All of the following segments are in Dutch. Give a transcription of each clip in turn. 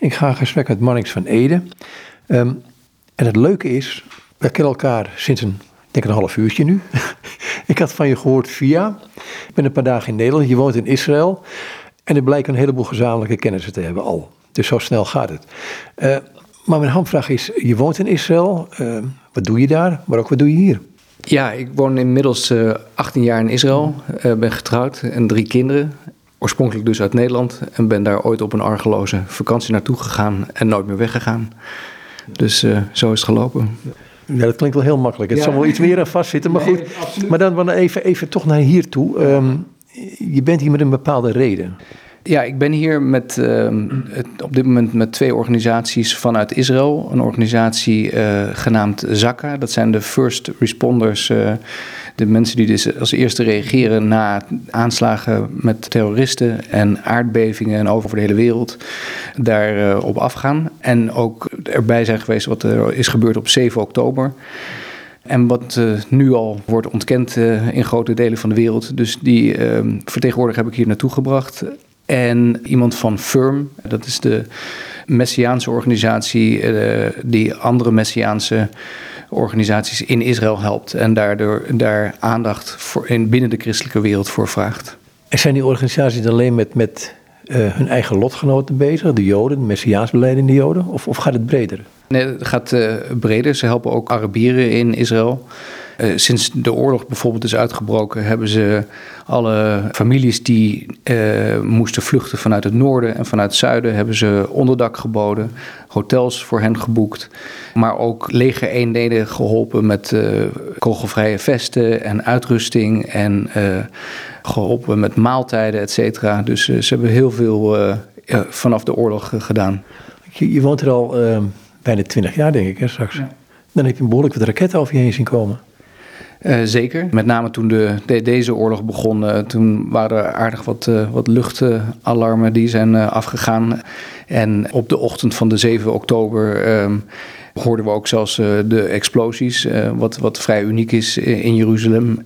Ik ga gesprek met Mannix van Ede. Ehm, en het leuke is, we kennen elkaar sinds een, denk een half uurtje nu. ik had van je gehoord via. Ik ben een paar dagen in Nederland, je woont in Israël. En er blijkt een heleboel gezamenlijke kennissen te hebben al. Dus zo snel gaat het. Uh, maar mijn handvraag is, je woont in Israël. Uh, wat doe je daar? Maar ook wat doe je hier? Ja, ik woon inmiddels uh, 18 jaar in Israël. Uh, ben getrouwd en drie kinderen. Oorspronkelijk dus uit Nederland. En ben daar ooit op een argeloze vakantie naartoe gegaan en nooit meer weggegaan. Dus uh, zo is het gelopen. Ja, dat klinkt wel heel makkelijk. Het ja. zal wel iets meer aan vastzitten, maar nee, goed. Absoluut. Maar dan even, even toch naar hier toe. Um, je bent hier met een bepaalde reden. Ja, ik ben hier met, uh, het, op dit moment met twee organisaties vanuit Israël. Een organisatie uh, genaamd Zaka, dat zijn de first responders, uh, de mensen die dus als eerste reageren na aanslagen met terroristen en aardbevingen en over de hele wereld daarop op afgaan. En ook erbij zijn geweest wat er is gebeurd op 7 oktober. En wat uh, nu al wordt ontkend uh, in grote delen van de wereld. Dus die uh, vertegenwoordiger heb ik hier naartoe gebracht. En iemand van FIRM, dat is de Messiaanse organisatie die andere Messiaanse organisaties in Israël helpt. En daardoor daar aandacht voor in, binnen de christelijke wereld voor vraagt. En zijn die organisaties alleen met, met hun eigen lotgenoten bezig, de Joden, de Messiaans beleidende Joden? Of, of gaat het breder? Nee, het gaat uh, breder. Ze helpen ook Arabieren in Israël. Uh, sinds de oorlog bijvoorbeeld is uitgebroken, hebben ze alle families die uh, moesten vluchten vanuit het noorden en vanuit het zuiden, hebben ze onderdak geboden, hotels voor hen geboekt, maar ook legereenheden geholpen met kogelvrije vesten en uitrusting en geholpen met maaltijden, et cetera. Dus ze hebben heel veel vanaf de oorlog gedaan. Je, je woont er al bijna twintig jaar, denk ik, hè, straks. Ja. Dan heb je een behoorlijk wat raketten over je heen zien komen. Uh, zeker. Met name toen de, de, deze oorlog begon, uh, toen waren er aardig wat, uh, wat luchtalarmen die zijn afgegaan. En op de ochtend van de 7 oktober ehm, hoorden we ook zelfs de explosies, wat, wat vrij uniek is in Jeruzalem.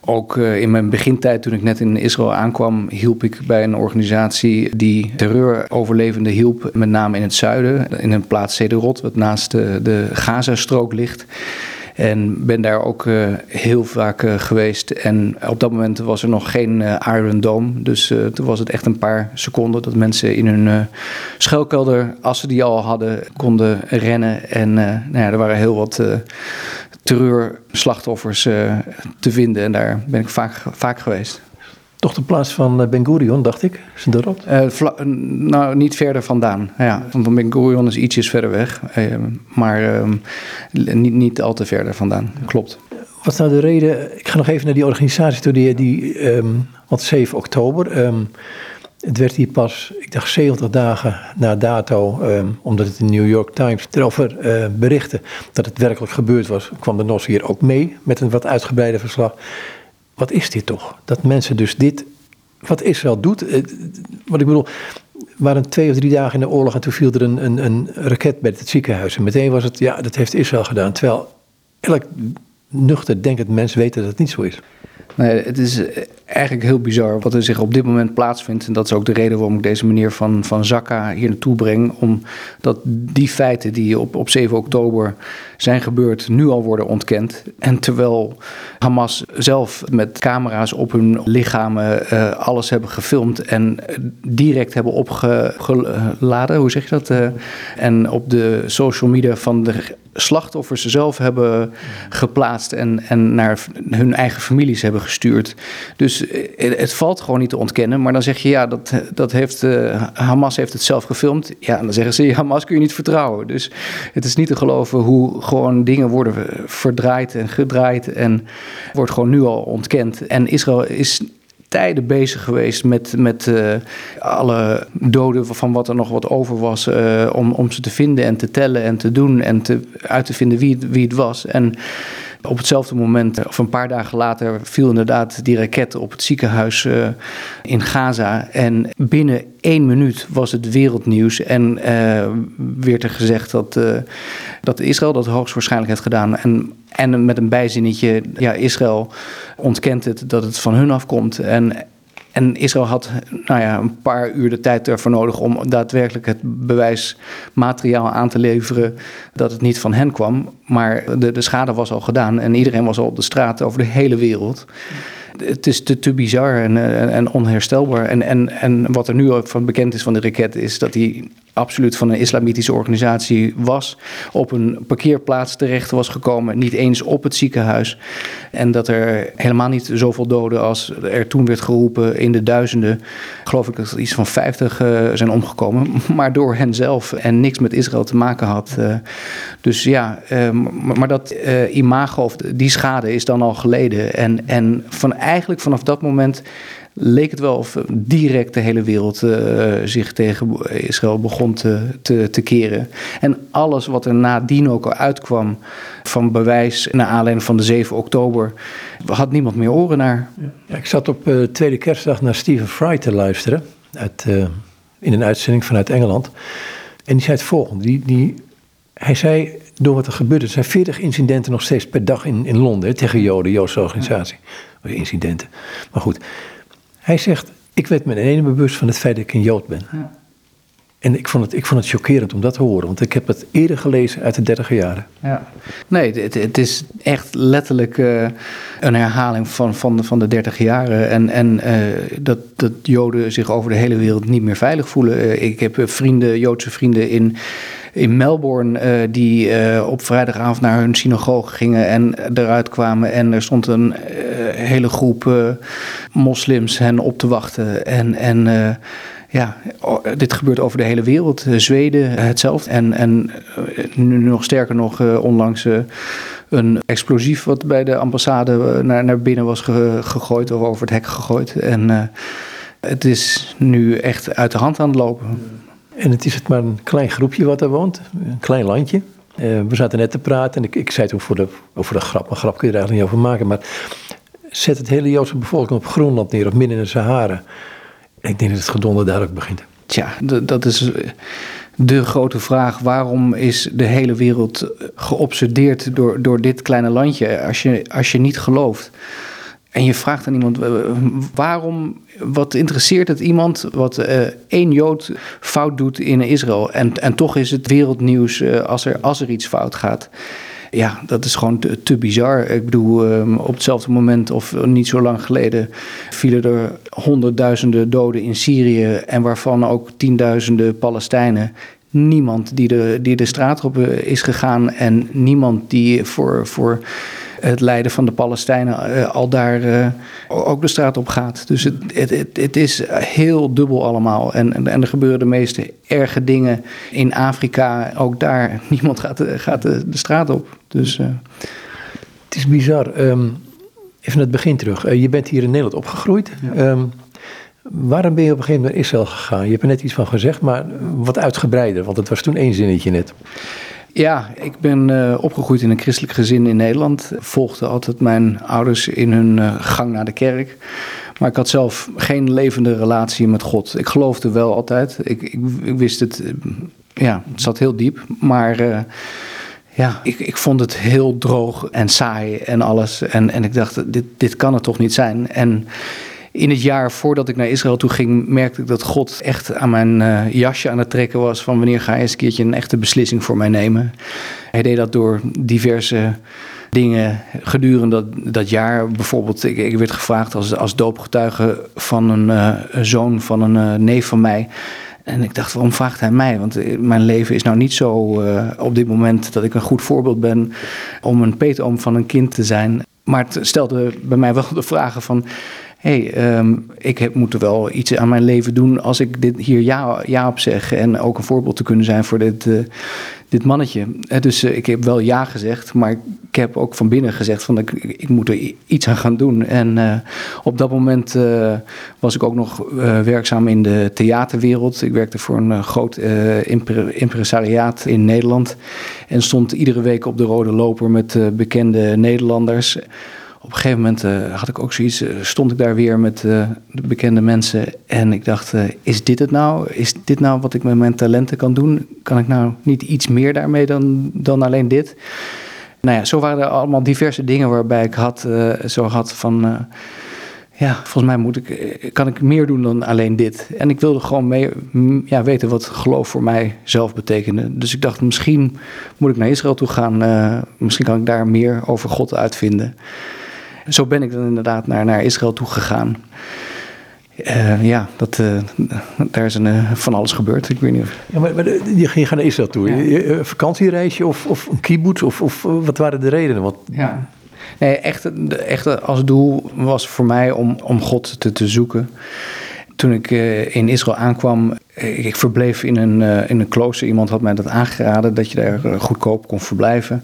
Ook in mijn begintijd, toen ik net in Israël aankwam, hielp ik bij een organisatie die terreuroverlevenden hielp, met name in het zuiden, in een plaats Sederot, wat naast de Gazastrook ligt. En ben daar ook uh, heel vaak uh, geweest. En op dat moment was er nog geen uh, Iron Dome. Dus toen was het echt een paar seconden dat mensen in hun schuilkelder, als ze die al hadden, konden rennen. En nou ja, er waren heel wat terreurslachtoffers te vinden. En daar ben ik vaak, vaak geweest. Toch de plaats van eh, Ben Gurion, dacht ik? Is het erop? Uh, nou, niet verder vandaan. Ja, van Ben Gurion is ietsjes verder weg. Uh, maar uh, niet, niet al te verder vandaan. Klopt. Wat is nou de reden? Ik ga nog even naar die organisatie toe, die, die um, want 7 oktober. Um, het werd hier pas, ik dacht 70 dagen na dato, um, omdat het in de New York Times erover uh, berichtte dat het werkelijk gebeurd was, kwam de NOS hier ook mee met een wat uitgebreider verslag. Wat is dit toch? Dat mensen dus dit, wat Israël doet, uh, wat ik bedoel, waren twee of drie dagen in de oorlog en toen viel er een, een, een raket bij het ziekenhuis. En meteen was het, ja, dat heeft Israël gedaan. Terwijl elk nuchter denkend mens weet dat het niet zo is. Nee, het is eigenlijk heel bizar wat er zich op dit moment plaatsvindt. En dat is ook de reden waarom ik deze meneer van, van Zakka hier naartoe breng. Omdat die feiten die op, op 7 oktober zijn gebeurd, nu al worden ontkend. En terwijl Hamas zelf met camera's op hun lichamen uh, alles hebben gefilmd en direct hebben opgeladen, hoe zeg je dat? En op de social media van de slachtoffers zelf hebben geplaatst en, en naar hun eigen families hebben gestuurd. Dus eh, het valt gewoon niet te ontkennen. Maar dan zeg je, ja, dat, dat heeft, uh, Hamas heeft het zelf gefilmd. Ja, dan zeggen ze, Hamas kun je niet vertrouwen. Dus het is niet te geloven hoe gewoon dingen worden verdraaid en gedraaid. En wordt gewoon nu al ontkend. En Israël is tijden bezig geweest met, met uh, alle doden van wat er nog wat over was. Uh, om, om ze te vinden en te tellen en te doen en te, uit te vinden wie, wie het was. En op hetzelfde moment, of een paar dagen later, viel inderdaad die raket op het ziekenhuis uh, in Gaza. En binnen één minuut was het wereldnieuws. En uh, werd er gezegd dat, uh, dat Israël dat hoogstwaarschijnlijk heeft gedaan. En, en met een bijzinnetje, ja, Israël ontkent het dat het van hun afkomt. En en Israël had nou ja, een paar uur de tijd ervoor nodig om daadwerkelijk het bewijsmateriaal aan te leveren dat het niet van hen kwam. Maar de, de schade was al gedaan en iedereen was al op de straat over de hele wereld. Het is te, te bizar en, en onherstelbaar. En, en, en wat er nu van bekend is van de raket is dat hij absoluut van een islamitische organisatie was, op een parkeerplaats terecht was gekomen, niet eens op het ziekenhuis. En dat er helemaal niet zoveel doden als er toen werd geroepen in de duizenden, geloof ik dat er iets van 50 uh, zijn omgekomen, maar door hen zelf en niks met Israël te maken had. Uh, dus ja, uh, maar dat imago of die schade is dan al geleden. En, en van eigenlijk vanaf dat moment leek het wel of direct de hele wereld uh, zich tegen Israël begon te, te, te, keren. En alles wat er nadien ook al uitkwam van bewijs naar aanleiding van de 7 oktober, had niemand meer oren naar. Ja, ik zat op uh, tweede kerstdag naar Stephen Fry te luisteren, uit, uh, in een uitzending vanuit Engeland. En die zei het volgende, die, die, hij zei door wat er gebeurde, er zijn 40 incidenten nog steeds per dag in, in Londen tegen Joden, Joodse organisatie. Incidenten. Maar goed, hij zegt, ik werd me ene bewust van het feit dat ik een Jood ben. Ja. En ik vond, het, ik vond het chockerend om dat te horen, want ik heb het eerder gelezen uit de dertiger jaren. Ja. Nee, het, het is echt letterlijk uh, een herhaling van, van, van de dertig jaren. En, en uh, dat, dat Joden zich over de hele wereld niet meer veilig voelen. Uh, ik heb vrienden, Joodse vrienden in in Melbourne uh, die uh, op vrijdagavond naar hun synagoge gingen en eruit kwamen. En er stond een uh, hele groep moslims hen op te wachten. En, en ja, dit gebeurt over de hele wereld. Zweden hetzelfde. En, en nu nog sterker nog, onlangs een explosief wat bij de ambassade naar, naar binnen was gegooid of over het hek gegooid. En het is nu echt uit de hand aan het lopen. En het is het maar een klein groepje wat daar woont, een klein landje. Uh, we zaten net te praten en ik, ik zei toen voor de, over de grap, een grap kun je er eigenlijk niet over maken, maar zet het hele Joodse bevolking op Groenland neer of midden in de Sahara. Ik denk dat het gedonder daar ook begint. Tja, dat is de grote vraag. Waarom is de hele wereld geobsedeerd door, door dit kleine landje als je, als je niet gelooft? En je vraagt aan iemand, waarom, wat interesseert het iemand wat uh, één Jood fout doet in Israël? En, en toch is het wereldnieuws uh, als, er, als er iets fout gaat. Ja, dat is gewoon te, bizar. Ik bedoel, um, op hetzelfde moment of niet zo lang geleden vielen er honderdduizenden doden in Syrië en waarvan ook tienduizenden Palestijnen niemand die de, die de straat op is gegaan en niemand die voor, voor het lijden van de Palestijnen uh, al daar uh, ook de straat op gaat. Dus het, het, het, het, is heel dubbel allemaal. En, en er gebeuren de meeste erge dingen in Afrika. Ook daar, niemand gaat, gaat de, de straat op. Dus. Het is bizar. Um, even naar het begin terug. je bent hier in Nederland opgegroeid. Ja. Um, waarom ben je op een gegeven moment naar Israël gegaan? Je hebt er net iets van gezegd, maar wat uitgebreider. Want het was toen één zinnetje net. Ja, ik ben uh, opgegroeid in een christelijk gezin in Nederland. Volgde altijd mijn ouders in hun uh, gang naar de kerk. Maar ik had zelf geen levende relatie met God. Ik geloofde wel altijd. Ik, ik, ik wist het, uh, ja, het zat heel diep. Maar ja, ik, ik vond het heel droog en saai en alles. En, en ik dacht, dit, dit kan het toch niet zijn. En in het jaar voordat ik naar Israël toe ging, merkte ik dat God echt aan mijn uh, jasje aan het trekken was van wanneer ga je eens een keertje een echte beslissing voor mij nemen. Hij deed dat door diverse dingen gedurende dat, dat jaar. Bijvoorbeeld, ik, ik werd gevraagd als, als doopgetuige van een, een zoon van een uh, neef van mij. En ik dacht, waarom vraagt hij mij? Want mijn leven is nou niet zo op dit moment dat ik een goed voorbeeld ben om een peetoom van een kind te zijn. Maar het stelde bij mij wel de vragen van hey, um, ik heb, moet er wel iets aan mijn leven doen als ik dit hier ja, ja op zeg. En ook een voorbeeld te kunnen zijn voor dit, uh, dit mannetje. Uh, dus uh, ik heb wel ja gezegd, maar ik heb ook van binnen gezegd van ik, ik moet er iets aan gaan doen. En op dat moment was ik ook nog werkzaam in de theaterwereld. Ik werkte voor een groot impresariaat in Nederland. En stond iedere week op de rode loper met bekende Nederlanders op een gegeven moment uh, had ik ook zoiets, uh, stond ik daar weer met uh, de bekende mensen en ik dacht, is dit het nou? Is dit nou wat ik met mijn talenten kan doen? Kan ik nou niet iets meer daarmee dan, dan alleen dit? Nou ja, zo waren er allemaal diverse dingen waarbij ik had, zo had van, ja, volgens mij moet ik, eh, kan ik meer doen dan alleen dit. En ik wilde gewoon ja, weten wat geloof voor mij zelf betekende. Dus ik dacht, misschien moet ik naar Israël toe gaan. Misschien kan ik daar meer over God uitvinden. Zo ben ik dan inderdaad naar, naar Israël toe gegaan. Uh, ja, dat, uh, daar is een, uh, van alles gebeurd. Ik weet niet of... Ja, maar, maar je ging naar Israël toe. Ja. Een vakantiereisje of, of een kibbutz? Of, of wat waren de redenen? Want... Ja. Nee, echt, echt als doel was voor mij om, om God te, te zoeken. Toen ik in Israël aankwam, ik verbleef in een, in een klooster. Iemand had mij dat aangeraden, dat je daar goedkoop kon verblijven.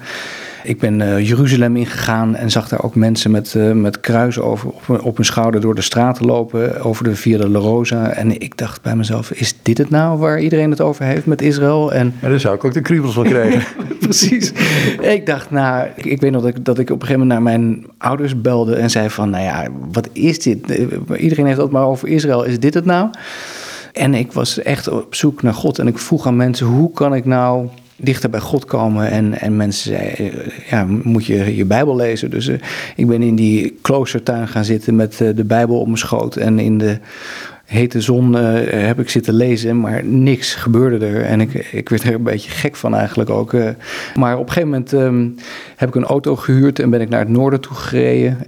Ik ben uh, Jeruzalem ingegaan en zag daar ook mensen met, uh, met kruisen over, op, op, hun schouder door de straten lopen, over de Via de La Rosa. En ik dacht bij mezelf, is dit het nou waar iedereen het over heeft met Israël? En... Maar daar zou ik ook de kriebels van krijgen. Precies. ik dacht, nou, ik, ik weet nog dat ik, dat ik op een gegeven moment naar mijn ouders belde en zei van, nou ja, wat is dit? Iedereen heeft het maar over Israël, is dit het nou? En ik was echt op zoek naar God en ik vroeg aan mensen, hoe kan ik nou dichter bij God komen. En, en mensen zeiden, ja, moet je je Bijbel lezen? Dus uh, ik ben in die kloostertuin gaan zitten met uh, de Bijbel op mijn schoot. En in de hete zon heb ik zitten lezen, maar niks gebeurde er. En ik, ik werd er een beetje gek van eigenlijk ook. maar op een gegeven moment um, heb ik een auto gehuurd en ben ik naar het noorden toe gereden.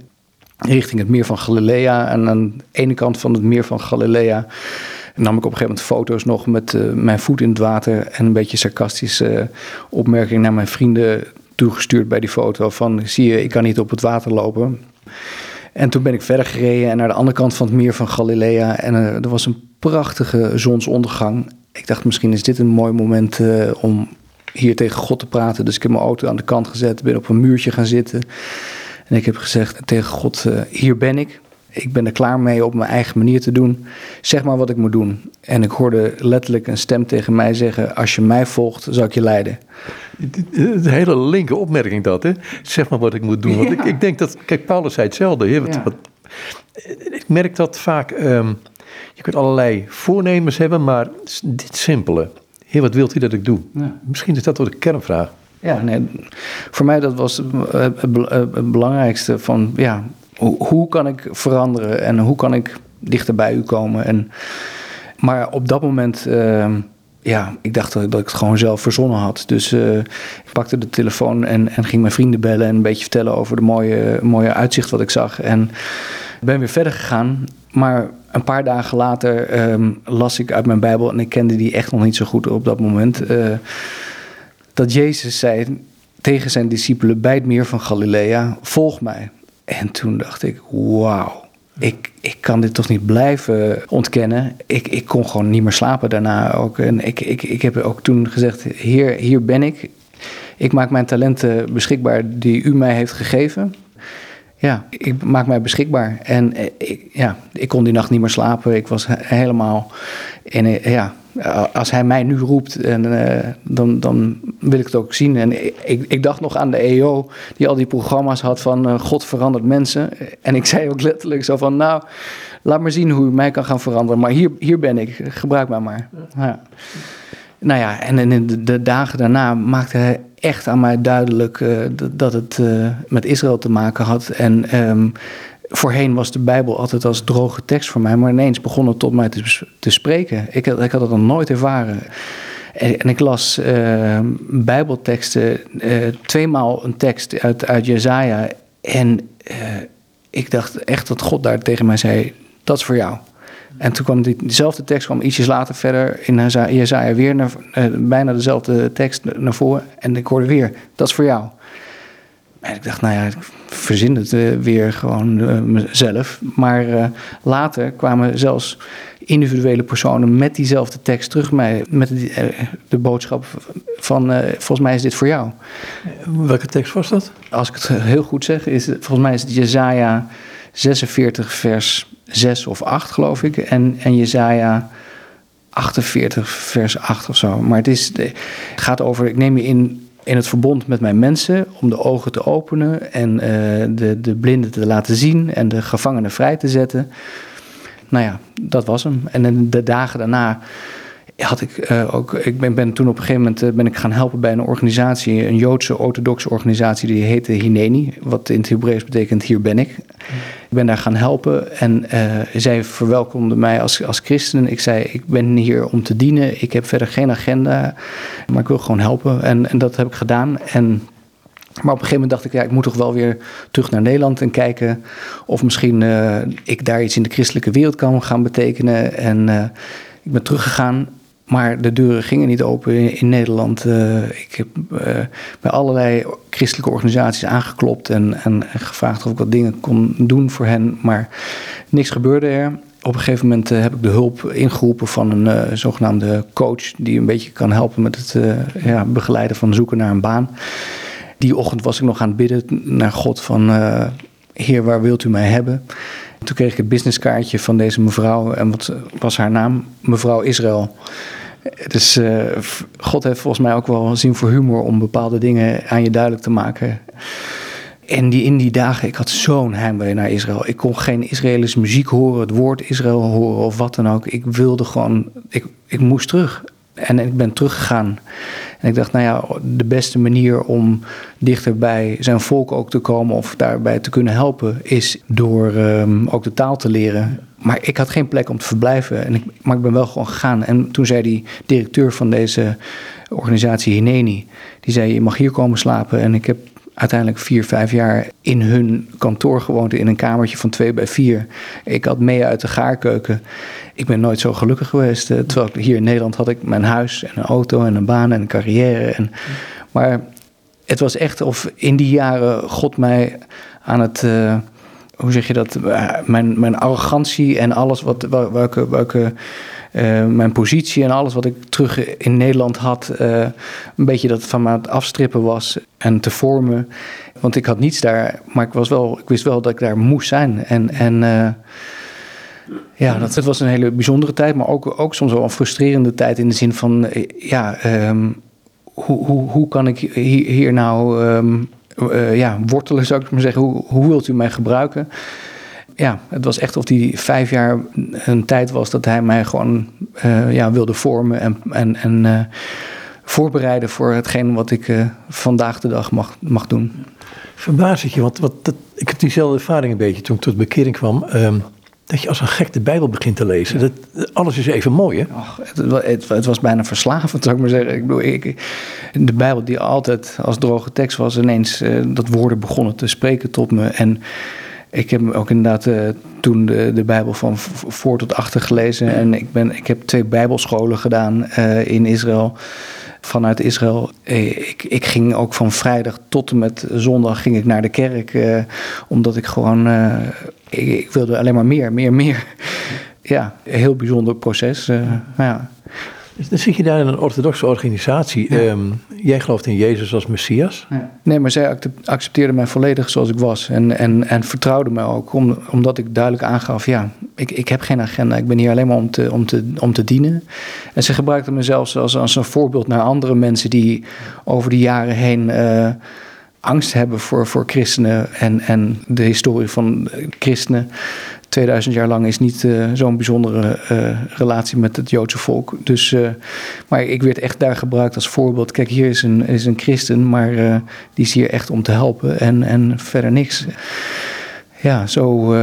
Richting het meer van Galilea. En aan de ene kant van het meer van Galilea nam ik op een gegeven moment foto's nog met uh, mijn voet in het water en een beetje sarcastische uh, opmerking naar mijn vrienden toegestuurd bij die foto van zie je, ik kan niet op het water lopen. En toen ben ik verder gereden en naar de andere kant van het meer van Galilea en uh, er was een prachtige zonsondergang. Ik dacht misschien is dit een mooi moment om hier tegen God te praten. Dus ik heb mijn auto aan de kant gezet, ben op een muurtje gaan zitten. En ik heb gezegd tegen God, hier ben ik ik ben er klaar mee op mijn eigen manier te doen. Zeg maar wat ik moet doen. En ik hoorde letterlijk een stem tegen mij zeggen: Als je mij volgt, zal ik je leiden. Een hele linker opmerking dat, hè? Zeg maar wat ik moet doen. Want ik, ik, denk dat, kijk, Paulus zei hetzelfde. Hè? Wat, wat, ik merk dat vaak, um, je kunt allerlei voornemens hebben, maar dit simpele. Heer, wat wilt u dat ik doe? Ja. Misschien is dat wel de kernvraag. Ja, nee, voor mij dat was het, het belangrijkste van, ja, hoe, kan ik veranderen en hoe kan ik dichter bij u komen? En, maar op dat moment, uh, ja, ik dacht dat, ik het gewoon zelf verzonnen had. Dus uh, ik pakte de telefoon en, en ging mijn vrienden bellen en een beetje vertellen over de mooie, mooie uitzicht wat ik zag. En ben weer verder gegaan. Maar een paar dagen later um, las ik uit mijn Bijbel, en ik kende die echt nog niet zo goed op dat moment, uh, dat Jezus zei tegen zijn discipelen bij het meer van Galilea: Volg mij. En toen dacht ik, wauw. Ik, ik kan dit toch niet blijven ontkennen. Ik, ik kon gewoon niet meer slapen daarna ook. En ik, ik, ik heb ook toen gezegd: Hier, hier ben ik. Ik maak mijn talenten beschikbaar die u mij heeft gegeven. Ja, ik maak mij beschikbaar. En ik, ja, ik kon die nacht niet meer slapen. Ik was helemaal. En ja, als hij mij nu roept, en, uh, dan, dan wil ik het ook zien. En ik, ik dacht nog aan de EO, die al die programma's had van uh, God verandert mensen. En ik zei ook letterlijk zo van, nou, laat maar zien hoe u mij kan gaan veranderen. Maar hier, hier ben ik, gebruik mij maar. Ja. Nou ja, en in de, dagen daarna maakte hij echt aan mij duidelijk dat het met Israël te maken had. En um, voorheen was de Bijbel altijd als droge tekst voor mij, maar ineens begon het tot mij te, spreken. Ik, ik had het nog nooit ervaren. En, ik las uh, Bijbelteksten, uh, tweemaal een tekst uit, uit Jezaja. En uh, ik dacht echt dat God daar tegen mij zei: Dat is voor jou. En toen kwam die, diezelfde tekst kwam ietsjes later verder in Jezaja weer naar, bijna dezelfde tekst naar voren. En ik hoorde weer: Dat is voor jou. En ik dacht, nou ja, ik verzin het uh, weer gewoon uh, mezelf. Maar uh, later kwamen zelfs individuele personen met diezelfde tekst terug mij, met die, de boodschap van, volgens mij is dit voor jou. Welke tekst was dat? Als ik het heel goed zeg, is het, volgens mij is het Jezaja 46 vers 6 of 8 geloof ik. En, en Jezaja 48 vers 8 of zo. Maar het, is, het gaat over, ik neem je in in het verbond met mijn mensen om de ogen te openen en uh, de, de blinden te laten zien en de gevangenen vrij te zetten. Nou ja, dat was hem. En de dagen daarna had ik uh, ook. Ik ben, ben, toen op een gegeven moment uh, ben ik gaan helpen bij een organisatie, een Joodse orthodoxe organisatie, die heette Hineni, wat in het Hebreeuws betekent hier ben ik. Ik ben daar gaan helpen en uh, zij verwelkomde mij als, als christen. Ik zei: Ik ben hier om te dienen. Ik heb verder geen agenda, maar ik wil gewoon helpen. En, en dat heb ik gedaan. En maar op een gegeven moment dacht ik, ja, ik moet toch wel weer terug naar Nederland en kijken of misschien ik daar iets in de christelijke wereld kan gaan betekenen. En ik ben teruggegaan, maar de deuren gingen niet open in, Nederland. Uh, ik heb bij allerlei christelijke organisaties aangeklopt en, en, gevraagd of ik wat dingen kon doen voor hen, maar niks gebeurde er. Op een gegeven moment heb ik de hulp ingeroepen van een zogenaamde coach die een beetje kan helpen met het ja, begeleiden van zoeken naar een baan die ochtend was ik nog aan het bidden naar God van... Heer, waar wilt u mij hebben? Toen kreeg ik het businesskaartje van deze mevrouw. En wat was haar naam? Mevrouw Israël. Dus uh, God heeft volgens mij ook wel een zin voor humor om bepaalde dingen aan je duidelijk te maken. En die, in die dagen, ik had zo'n heimwee naar Israël. Ik kon geen Israëlische muziek horen, het woord Israël horen of wat dan ook. Ik wilde gewoon, ik, ik moest terug. En ik ben teruggegaan. En ik dacht, nou ja, de beste manier om dichter bij zijn volk ook te komen of daarbij te kunnen helpen, is door um, ook de taal te leren. Maar ik had geen plek om te verblijven. En ik, maar ik ben wel gewoon gegaan. En toen zei die directeur van deze organisatie, Hineni, die zei: Je mag hier komen slapen. En ik heb uiteindelijk vier, vijf jaar in hun kantoor gewoond, in een kamertje van twee bij vier. Ik had mee uit de gaarkeuken. Ik ben nooit zo gelukkig geweest. Eh, terwijl hier in Nederland had ik mijn huis en een auto en een baan en een carrière. En, maar het was echt of in die jaren God mij aan het. Uh, hoe zeg je dat? Eh, mijn, mijn arrogantie en alles wat, welke, welke uh, mijn positie en alles wat ik terug in Nederland had, uh, een beetje dat van me aan het afstrippen was en te vormen. Want ik had niets daar, maar ik, was wel, ik wist wel dat ik daar moest zijn. En, en uh, ja, dat, het was een hele bijzondere tijd, maar ook, ook soms wel een frustrerende tijd in de zin van, ja, um, hoe, hoe, hoe kan ik hier, nou um, ja, wortelen, zou ik maar zeggen? Hoe, hoe wilt u mij gebruiken? Ja, het was echt of die vijf jaar een tijd was dat hij mij gewoon uh, ja, wilde vormen en, en, en uh, voorbereiden voor hetgeen wat ik uh, vandaag de dag mag, mag doen. Verbaas het je, want wat, dat, ik heb diezelfde ervaring een beetje toen ik tot bekering kwam. Um, dat je als een gek de Bijbel begint te lezen. Ja. Dat, alles is even mooi, hè? Och, het, het, het, was bijna verslavend, zou ik maar zeggen. Ik bedoel, ik, de Bijbel die altijd als droge tekst was, ineens dat woorden begonnen te spreken tot me. En ik heb ook inderdaad uh, toen de, de Bijbel van voor tot achter gelezen. En ik, ben, ik heb twee Bijbelscholen gedaan uh, in Israël. Vanuit Israël. Eh, ik, ik ging ook van vrijdag tot en met zondag ging ik naar de kerk. Omdat ik gewoon. Ik, ik, wilde alleen maar meer, meer, meer. Ja, heel bijzonder proces. ja. Dus dan zit je daar in een orthodoxe organisatie. Ja. Um, jij gelooft in Jezus als Messias. Ja. Nee, maar zij accepteerde mij volledig zoals ik was. En, en, en vertrouwde mij ook, om, omdat ik duidelijk aangaf... ja, ik, ik heb geen agenda, ik ben hier alleen maar om te, om te, om te dienen. En ze gebruikte me zelfs als, als een voorbeeld naar andere mensen... die over de jaren heen... Uh, angst hebben voor, voor christenen en, en de historie van christenen. 2000 jaar lang is niet uh, zo'n bijzondere uh, relatie met het Joodse volk. Dus, uh, maar ik werd echt daar gebruikt als voorbeeld. Kijk, hier is een, is een christen, maar die is hier echt om te helpen en, en verder niks. Ja, zo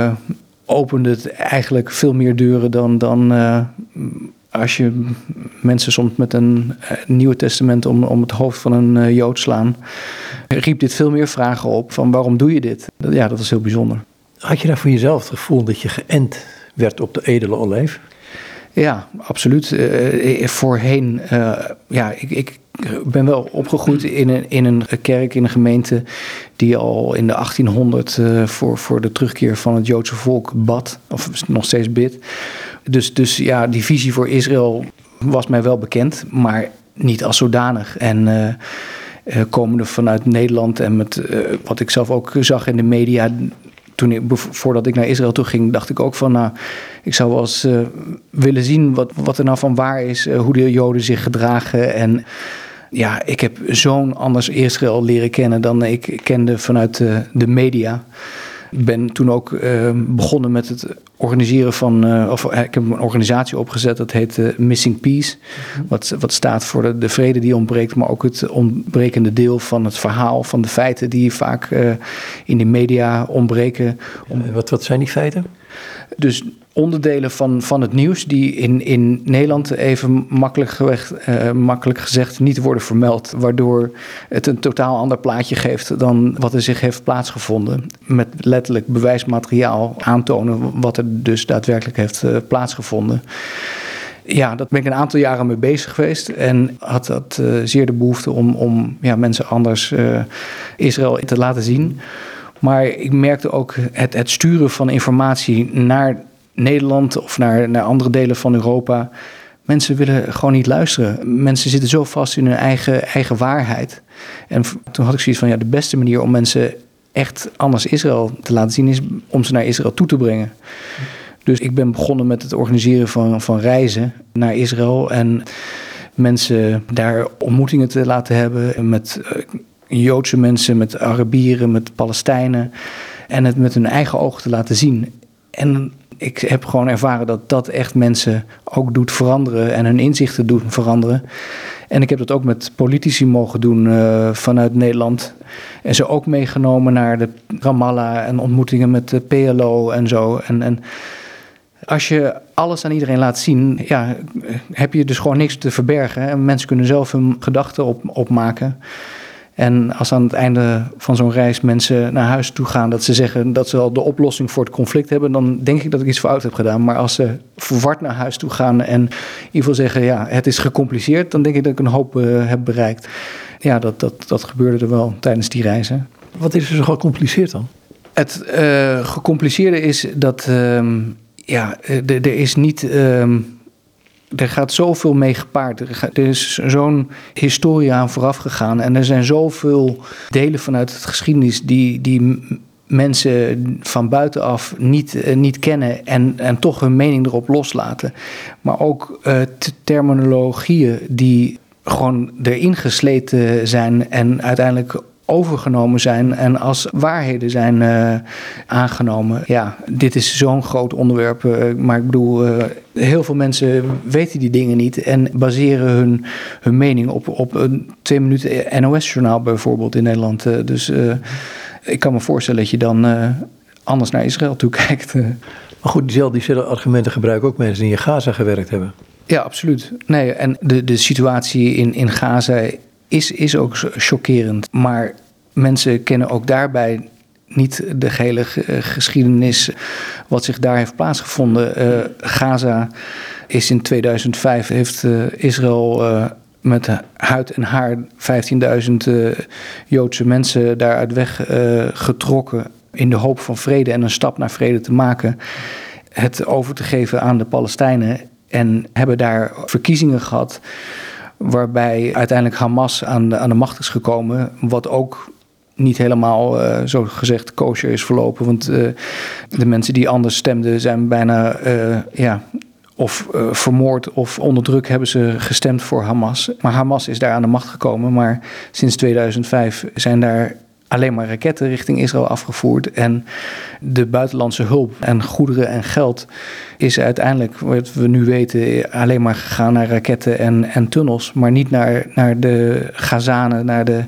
opende het eigenlijk veel meer deuren dan, dan als je mensen soms met een Nieuwe Testament om, om het hoofd van een Jood slaan, riep dit veel meer vragen op van waarom doe je dit? Ja, dat was heel bijzonder. Had je daar voor jezelf het gevoel dat je geënt werd op de edele olijf? Ja, absoluut. Uh, voorheen, uh, ja, ik, ik ben wel opgegroeid in een, in een kerk, in een gemeente die al in de 1800 uh, voor, voor de terugkeer van het Joodse volk bad, of nog steeds bidt. Dus, dus ja, die visie voor Israël was mij wel bekend, maar niet als zodanig. En komende vanuit Nederland en met wat ik zelf ook zag in de media, toen voordat ik naar Israël toe ging, dacht ik ook van, nou, ik zou wel eens uh, willen zien wat, wat er nou van waar is, uh, hoe de Joden zich gedragen. En ja, ik heb zo'n anders Israël leren kennen dan ik kende vanuit de, de media. Ik ben toen ook uh, begonnen met het organiseren van, uh, of ik heb een organisatie opgezet, dat heet uh, Missing Peace. Mhm. Wat, wat staat voor de, de, vrede die ontbreekt, maar ook het ontbrekende deel van het verhaal, van de feiten die vaak in de media ontbreken. Wat, wat zijn die feiten? Dus onderdelen van, van het nieuws die in, in Nederland even makkelijk, uh, makkelijk gezegd niet worden vermeld. Waardoor het een totaal ander plaatje geeft dan wat er zich heeft plaatsgevonden. Met letterlijk bewijsmateriaal aantonen wat er dus daadwerkelijk heeft uh, plaatsgevonden. Ja, dat ben ik een aantal jaren mee bezig geweest. En had dat uh, zeer de behoefte om, om ja, mensen anders Israël te laten zien. Maar ik merkte ook het, het sturen van informatie naar Nederland of naar, naar andere delen van Europa. Mensen willen gewoon niet luisteren. Mensen zitten zo vast in hun eigen, eigen waarheid. En toen had ik zoiets van: ja, de beste manier om mensen echt anders Israël te laten zien is om ze naar Israël toe te brengen. Dus ik ben begonnen met het organiseren van, van reizen naar Israël en mensen daar ontmoetingen te laten hebben met eh, Joodse mensen, met Arabieren, met Palestijnen en het met hun eigen ogen te laten zien. En ik heb gewoon ervaren dat dat echt mensen ook doet veranderen en hun inzichten doet veranderen. En ik heb dat ook met politici mogen doen uh, vanuit Nederland. En ze ook meegenomen naar de Ramallah en ontmoetingen met de PLO en zo. En, en als je alles aan iedereen laat zien, ja, heb je dus gewoon niks te verbergen. En mensen kunnen zelf hun gedachten op, opmaken. En als aan het einde van zo'n reis mensen naar huis toe gaan, dat ze zeggen dat ze al de oplossing voor het conflict hebben, dan denk ik dat ik iets fout heb gedaan. Maar als ze verward naar huis toe gaan en in ieder geval zeggen, ja, het is gecompliceerd, dan denk ik dat ik een hoop uh, heb bereikt. Ja, dat, dat, dat gebeurde er wel tijdens die reizen. Wat is er zo gecompliceerd dan? Het uh, gecompliceerde is dat, uh, ja, er is niet. Ehm, er gaat zoveel mee gepaard. Er, is zo'n historie aan vooraf gegaan. En er zijn zoveel delen vanuit het geschiedenis die, die mensen van buitenaf niet, uh, niet kennen en, en toch hun mening erop loslaten. Maar ook uh, terminologieën die gewoon erin gesleten zijn en uiteindelijk overgenomen zijn en als waarheden zijn uh, aangenomen. Ja, dit is zo'n groot onderwerp. Uh, maar ik bedoel, uh, heel veel mensen weten die dingen niet en baseren hun, hun mening op, op een twee minuten NOS-journaal bijvoorbeeld in Nederland. dus ik kan me voorstellen dat je dan anders naar Israël toe kijkt. Maar goed, diezelfde argumenten gebruiken ook mensen die in Gaza gewerkt hebben. Ja, absoluut. Nee, en de, de situatie in, in Gaza is, is ook chockerend. Maar mensen kennen ook daarbij niet de gehele geschiedenis wat zich daar heeft plaatsgevonden. Uh, Gaza is in 2005 heeft uh, Israël met huid en haar 15.000 Joodse mensen daaruit weggetrokken in de hoop van vrede en een stap naar vrede te maken. Het over te geven aan de Palestijnen en hebben daar verkiezingen gehad waarbij uiteindelijk Hamas aan aan de macht is gekomen. Wat ook niet helemaal, uh, zo gezegd, kosher is verlopen. Want uh, de mensen die anders stemden zijn bijna, uh, ja, of vermoord of onder druk hebben ze gestemd voor Hamas. Maar Hamas is daar aan de macht gekomen. Maar sinds 2005 zijn daar alleen maar raketten richting Israël afgevoerd. En de buitenlandse hulp en goederen en geld is uiteindelijk, wat we nu weten, alleen maar gegaan naar raketten en, en tunnels. Maar niet naar, naar de Gazanen, naar de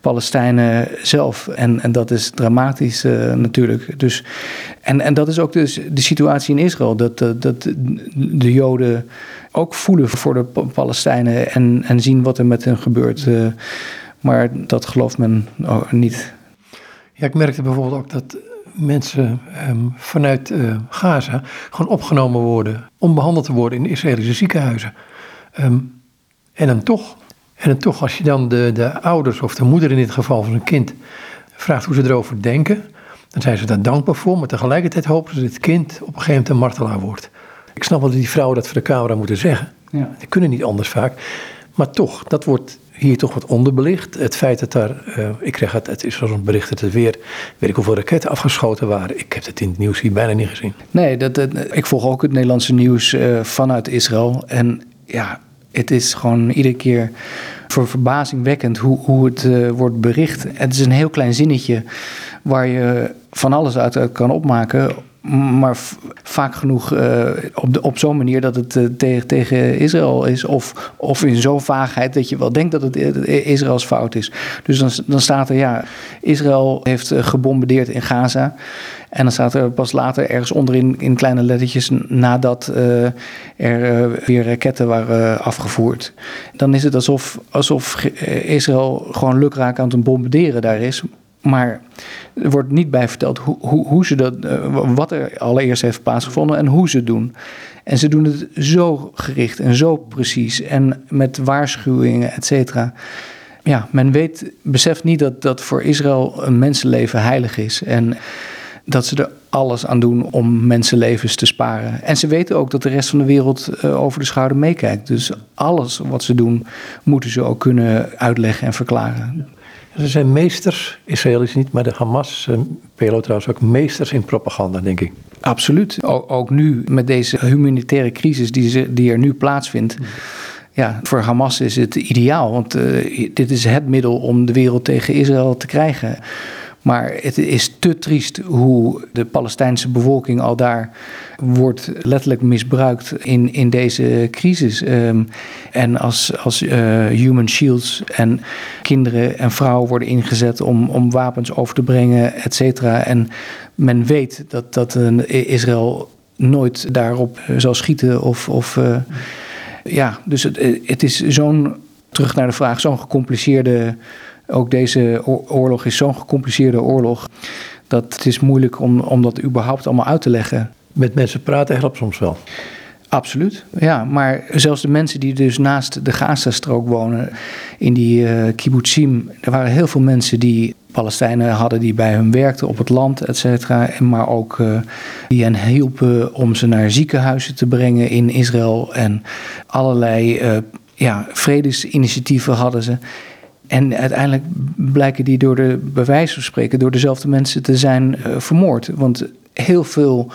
Palestijnen zelf. En, en dat is dramatisch uh, natuurlijk. Dus, en, en dat is ook dus de situatie in Israël. Dat, dat, de Joden ook voelen voor de Palestijnen en, en zien wat er met hen gebeurt. Uh, maar dat gelooft men niet. Ja, ik merkte bijvoorbeeld ook dat mensen um, vanuit uh, Gaza gewoon opgenomen worden om behandeld te worden in Israëlische ziekenhuizen. Um, en dan toch, en dan toch, als je dan de, de ouders of de moeder in dit geval van een kind vraagt hoe ze erover denken, dan zijn ze daar dankbaar voor, maar tegelijkertijd hopen ze dat het kind op een gegeven moment een martelaar wordt. Ik snap wel dat die vrouwen dat voor de camera moeten zeggen. Ja. Die kunnen niet anders vaak. Maar toch, dat wordt hier toch wat onderbelicht. Het feit dat daar, uh, ik kreeg het, het is zo'n bericht dat er weer, weet ik hoeveel raketten afgeschoten waren. Ik heb het in het nieuws hier bijna niet gezien. Nee, dat, ik volg ook het Nederlandse nieuws uh, vanuit Israël. En ja, het is gewoon iedere keer voor verbazingwekkend hoe, hoe het uh, wordt bericht. Het is een heel klein zinnetje waar je van alles uit kan opmaken maar vaak genoeg uh, op, op zo'n manier dat het uh, tegen, tegen Israël is. Of, of in zo'n vaagheid dat je wel denkt dat het Israëls fout is. Dus dan, dan staat er, ja, Israël heeft gebombardeerd in Gaza. En dan staat er pas later ergens onderin in kleine lettertjes nadat er weer raketten waren afgevoerd. Dan is het alsof, alsof Israël gewoon lukraak aan het bombarderen daar is. Maar er wordt niet bij verteld hoe, hoe, hoe ze dat, uh, wat er allereerst heeft plaatsgevonden en hoe ze het doen. En ze doen het zo gericht en zo precies en met waarschuwingen, et cetera. Ja, men weet, beseft niet dat, dat voor Israël een mensenleven heilig is. En dat ze er alles aan doen om mensenlevens te sparen. En ze weten ook dat de rest van de wereld uh, over de schouder meekijkt. Dus alles wat ze doen, moeten ze ook kunnen uitleggen en verklaren. Ze zijn meesters, Israëli's niet, maar de Hamas, eh, PLO trouwens ook meesters in propaganda, denk ik. Absoluut. Ook, nu met deze humanitaire crisis die, er nu plaatsvindt. Ja, voor Hamas is het ideaal, want uh, dit is het middel om de wereld tegen Israël te krijgen. Maar het is te triest hoe de Palestijnse bevolking al daar wordt letterlijk misbruikt in, in deze crisis. Um, en als, als uh, human shields en kinderen en vrouwen worden ingezet om, om wapens over te brengen, et cetera. En men weet dat, dat een Israël nooit daarop zal schieten of. of uh, ja, dus het, het is zo'n, terug naar de vraag, zo'n gecompliceerde ook deze oorlog is zo'n gecompliceerde oorlog dat het is moeilijk om, om dat überhaupt allemaal uit te leggen. Met mensen praten helpt soms wel. Absoluut, ja. Maar zelfs de mensen die dus naast de Gazastrook wonen, in die uh, kibbutzim, er waren heel veel mensen die Palestijnen hadden die bij hun werkten op het land, et cetera. Maar ook uh, die hen hielpen om ze naar ziekenhuizen te brengen in Israël. En allerlei uh, ja, vredesinitiatieven hadden ze. En uiteindelijk blijken die door de, bij wijze van spreken, door dezelfde mensen te zijn uh, vermoord. Want heel veel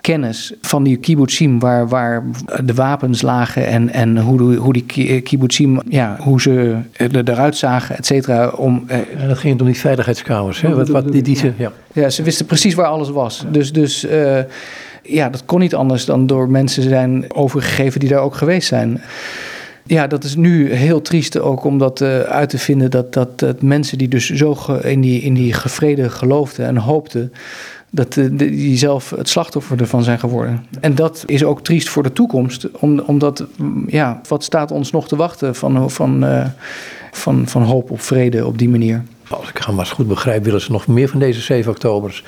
kennis van die kibbutzim, waar, waar de wapens lagen en, en hoe, hoe die kibbutzim, ja, hoe ze eruit zagen, et cetera. Om, uh, en dat ging om die veiligheidskamers, hè? Wat, wat, die, die ze, ja. ja, ze wisten precies waar alles was. Dus, dus uh, ja, dat kon niet anders dan door mensen zijn overgegeven die daar ook geweest zijn. Ja, dat is nu heel triest ook om dat uh, uit te vinden. Dat, dat, mensen die dus zo in, die, in die gevrede geloofden en hoopten. Dat uh, die zelf het slachtoffer ervan zijn geworden. En dat is ook triest voor de toekomst. Om, omdat, ja, wat staat ons nog te wachten van, van, uh, van, van hoop op vrede op die manier? Als ik Hamas goed begrijp, willen ze nog meer van deze 7 oktobers.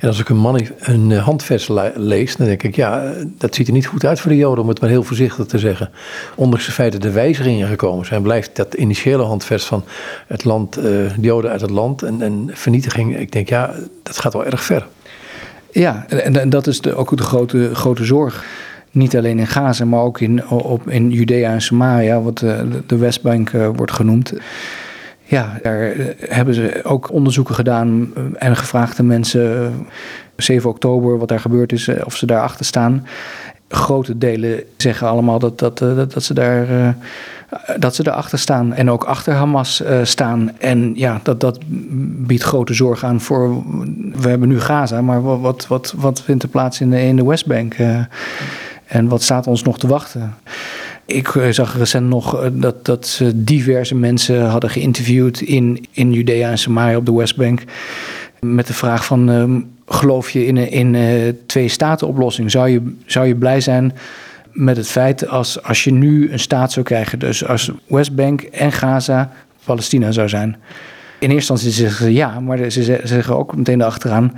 En als ik een, man, een handvest lees, dan denk ik, ja, dat ziet er niet goed uit voor de Joden, om het maar heel voorzichtig te zeggen. Ondanks het feit dat er wijzigingen gekomen zijn, blijft dat initiële handvest van het land, uh, de Joden uit het land en, en vernietiging. Ik denk, ja, dat gaat wel erg ver. Ja, en, en dat is de, ook de grote, grote zorg niet alleen in Gaza, maar ook in, op, in Judea en Samaria, wat de, de Westbank wordt genoemd. Ja, daar eh, hebben ze ook onderzoeken gedaan eh, en gevraagd aan mensen 7 eh, oktober wat daar gebeurd is, of ze daarachter staan. Grote delen zeggen allemaal dat, dat, dat, dat ze daar dat ze erachter staan en ook achter Hamas staan. En ja, dat, dat biedt grote zorg aan voor. We hebben nu Gaza, maar wat, wat, wat vindt er plaats in de, in de Westbank? en wat staat ons nog te wachten? Ik eh, zag recent nog eh, dat, dat ze diverse mensen hadden geïnterviewd in, in Judea en Samaria op de Westbank. Met de vraag van, uh, geloof je in een in, uh, twee-staten-oplossing? Zou je, zou je blij zijn met het feit als, als je nu een staat zou krijgen? Dus als Westbank en Gaza Palestina zou zijn. In eerste instantie zeggen ze ja, maar ze zeggen ook meteen erachteraan...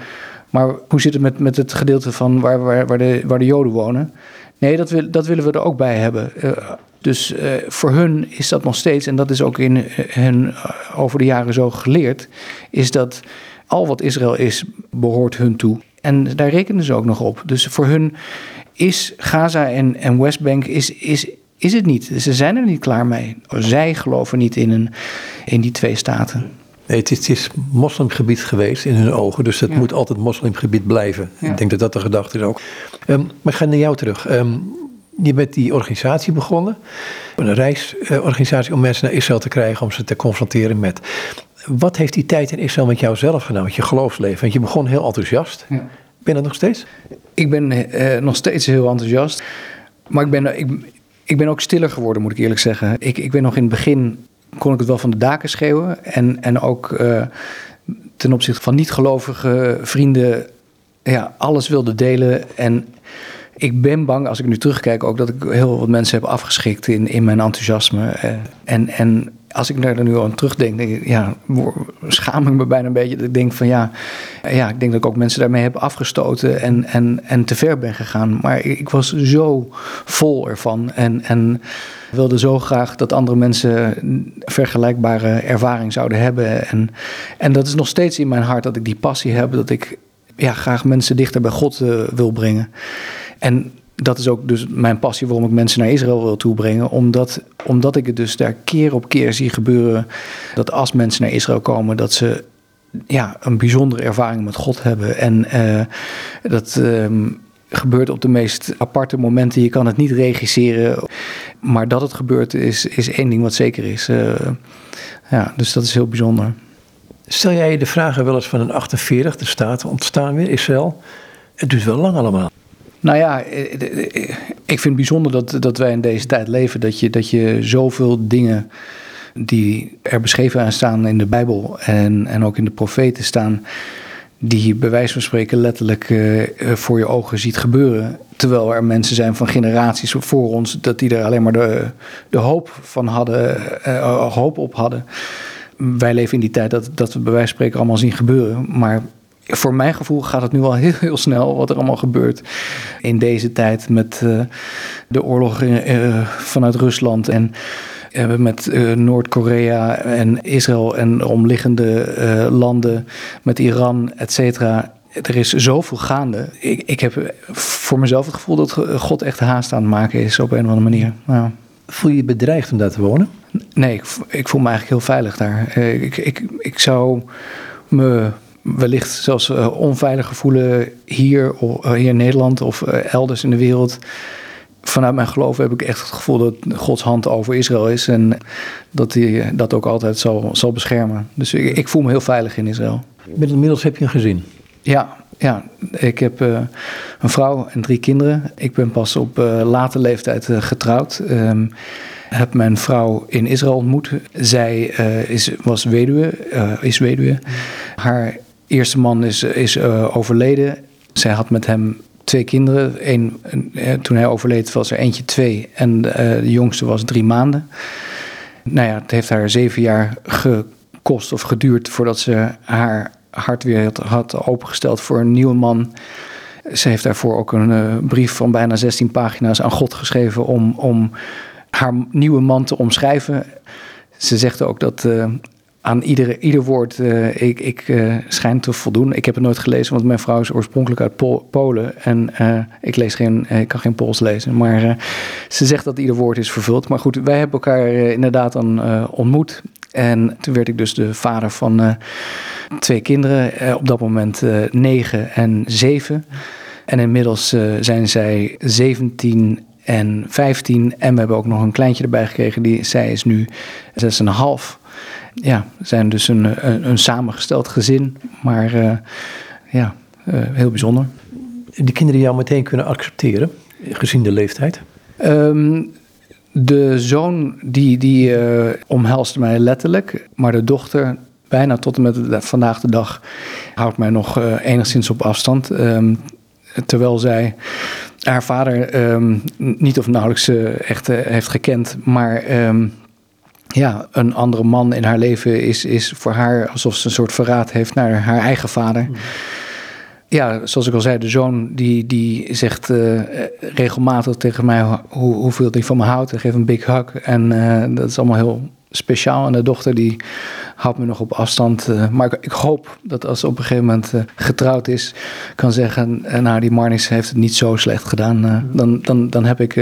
Maar hoe zit het met, met het gedeelte van waar, waar, waar, de, waar de Joden wonen? Nee, dat, dat willen we er ook bij hebben. Uh, dus uh, voor hun is dat nog steeds, en dat is ook in hun over de jaren zo geleerd, is dat al wat Israël is, behoort hun toe. En daar rekenen ze ook nog op. Dus voor hun is Gaza en, en Westbank is, is, is het niet. Ze zijn er niet klaar mee. Zij geloven niet in, een, in die twee staten. Nee, het is, het is moslimgebied geweest in hun ogen, dus het moet altijd moslimgebied blijven. Ik denk dat dat de gedachte is ook. Um, maar ik ga naar jou terug. Um, je bent die organisatie begonnen, een reisorganisatie om mensen naar Israël te krijgen, om ze te confronteren met. Wat heeft die tijd in Israël met jou zelf gedaan, met je geloofsleven? Want je begon heel enthousiast. Ja. Ben je dat nog steeds? Ik ben uh, nog steeds heel enthousiast. Maar ik ben, ik, ik ben ook stiller geworden, moet ik eerlijk zeggen. Ik, ik ben nog in het begin, kon ik het wel van de daken schreeuwen. En, en ook uh, ten opzichte van niet-gelovige vrienden ja, alles wilde delen. En ik ben bang, als ik nu terugkijk, ook dat ik heel wat mensen heb afgeschikt in, in mijn enthousiasme. Eh, en, en als ik daar nu aan terugdenk, denk ja, schaam ik me bijna een beetje. Ik denk van ja, ja, ik denk dat ik ook mensen daarmee heb afgestoten en, en, en te ver ben gegaan. Maar ik, was zo vol ervan en, en wilde zo graag dat andere mensen vergelijkbare ervaring zouden hebben. En, en dat is nog steeds in mijn hart dat ik die passie heb, dat ik ja, graag mensen dichter bij God uh, wil brengen. En dat is ook dus mijn passie waarom ik mensen naar Israël wil toebrengen. Omdat, omdat ik het dus daar keer op keer zie gebeuren. Dat als mensen naar Israël komen, dat ze ja, een bijzondere ervaring met God hebben. En uh, dat um, gebeurt op de meest aparte momenten. Je kan het niet regisseren. Maar dat het gebeurt is, is één ding wat zeker is. Uh, ja, dus dat is heel bijzonder. Stel jij je de vragen wel eens van een 48, de staat ontstaan weer, Israël. Het duurt wel lang allemaal. Nou ja, eh, eh, ik vind het bijzonder dat, dat wij in deze tijd leven. Dat je, dat je zoveel dingen die er beschreven aan staan in de Bijbel en, en ook in de profeten staan, die bij wijze van spreken letterlijk voor je ogen ziet gebeuren. Terwijl er mensen zijn van generaties voor ons, dat die er alleen maar de, de hoop van hadden, hoop op hadden. Wij leven in die tijd dat, dat we bij wijze van spreken allemaal zien gebeuren. Maar voor mijn gevoel gaat het nu al heel, heel snel wat er allemaal gebeurt in deze tijd met uh, de oorlog uh, vanuit Rusland en uh, met Noord-Korea en Israël en omliggende landen met Iran, et cetera. Er is zoveel gaande. Ik, ik heb voor mezelf het gevoel dat God echt haast aan het maken is op een of andere manier. Ja. Voel je je bedreigd om daar te wonen? Nee, ik, ik voel me eigenlijk heel veilig daar. ik, ik, ik zou me wellicht zelfs uh, onveilig voelen hier, uh, hier in Nederland of uh, elders in de wereld. Vanuit mijn geloof heb ik echt het gevoel dat Gods hand over Israël is en dat hij dat ook altijd zal, zal beschermen. Dus ik, ik voel me heel veilig in Israël. Inmiddels heb je een gezin? Ja, ja, ik heb uh, een vrouw en drie kinderen. Ik ben pas op uh, late leeftijd uh, getrouwd. Um, heb mijn vrouw in Israël ontmoet. Zij is, was weduwe, is weduwe. Haar eerste man is, is uh, overleden. Zij had met hem twee kinderen. Eén, uh, toen hij overleed was er eentje twee en uh, de jongste was drie maanden. Nou ja, het heeft haar zeven jaar gekost of geduurd voordat ze haar hart weer had, had opengesteld voor een nieuwe man. Ze heeft daarvoor ook een brief van bijna 16 pagina's aan God geschreven om, om haar nieuwe man te omschrijven. Ze zegt ook dat aan ieder, ieder woord uh, ik, ik uh, te voldoen. Ik heb het nooit gelezen, want mijn vrouw is oorspronkelijk uit Polen. En uh, ik, lees geen, ik kan geen Pools lezen. Maar ze zegt dat ieder woord is vervuld. Maar goed, wij hebben elkaar inderdaad dan ontmoet. En toen werd ik dus de vader van twee kinderen. op dat moment negen en zeven. En inmiddels zijn zij 17 en 15. En we hebben ook nog een kleintje erbij gekregen. Die, zij is nu 6,5 ja, zijn dus een, een, een samengesteld gezin, maar uh, ja, uh, heel bijzonder. Die kinderen jou meteen kunnen accepteren, gezien de leeftijd? Um, de zoon die, die uh, omhelst mij letterlijk, maar de dochter bijna tot en met vandaag de dag houdt mij nog enigszins op afstand. Um, terwijl zij haar vader um, niet of nauwelijks echt heeft gekend, maar ja, een andere man in haar leven is, is voor haar alsof ze een soort verraad heeft naar haar eigen vader. Mm. Ja, zoals ik al zei, de zoon die, die zegt uh, regelmatig tegen mij hoe, hoeveel hij van me houdt. Hij geeft een big hug en uh, dat is allemaal heel speciaal. En de dochter die houdt me nog op afstand. Uh, maar ik, ik, hoop dat als ze op een gegeven moment getrouwd is, kan zeggen... nou, die Marnis heeft het niet zo slecht gedaan. Mm. dan, dan, dan heb ik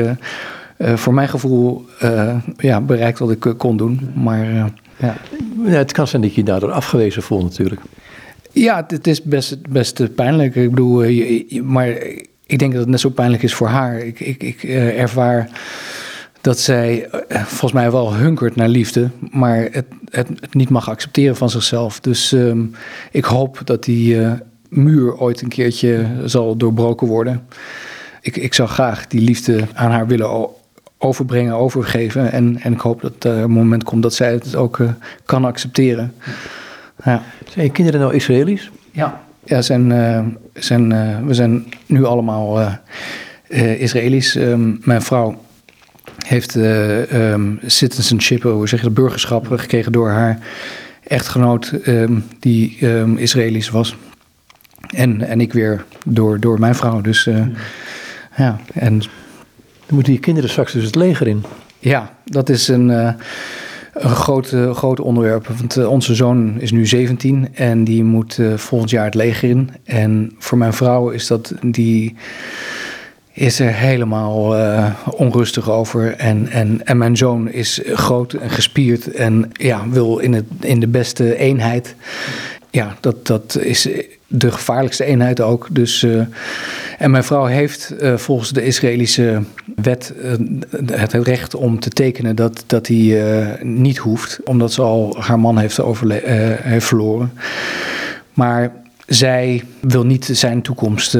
uh, voor mijn gevoel uh, ja, bereikt wat ik uh, kon doen. Maar ja. ja. Het kan zijn dat je je daardoor afgewezen voelt natuurlijk. Ja, het is best, best pijnlijk. Ik bedoel, maar ik denk dat het net zo pijnlijk is voor haar. Ik, ik, ik ervaar dat zij eh, volgens mij wel hunkert naar liefde, maar het, het, het niet mag accepteren van zichzelf. Dus ehm, ik hoop dat die uh, muur ooit een keertje zal doorbroken worden. Ik, ik zou graag die liefde aan haar willen overbrengen, overgeven. En, en ik hoop dat er een moment komt dat zij het ook uh, kan accepteren. Ja. Zijn je kinderen nou Israëli's? Ja, ja zijn, zijn, we zijn nu allemaal Israëli's. Um, mijn vrouw heeft um, citizenship, hoe zeg je dat, burgerschap gekregen door haar echtgenoot um, die um, Israëlisch was. En, en ik weer door, door mijn vrouw. Dus uh, ja, en... Dan moeten je kinderen straks dus het leger in. Ja, dat is een, uh, een groot, uh, groot onderwerp. Want uh, onze zoon is nu 17 en die moet volgend jaar het leger in. En voor mijn vrouw is dat die is er helemaal onrustig over. En, en, en mijn zoon is groot en gespierd en ja, wil in, het, in de beste eenheid. Ja, dat, dat is de gevaarlijkste eenheid ook. Dus, en mijn vrouw heeft uh, volgens de Israëlische wet het, het, recht om te tekenen dat, dat hij niet hoeft, omdat ze al haar man heeft, heeft verloren. Maar zij wil niet zijn toekomst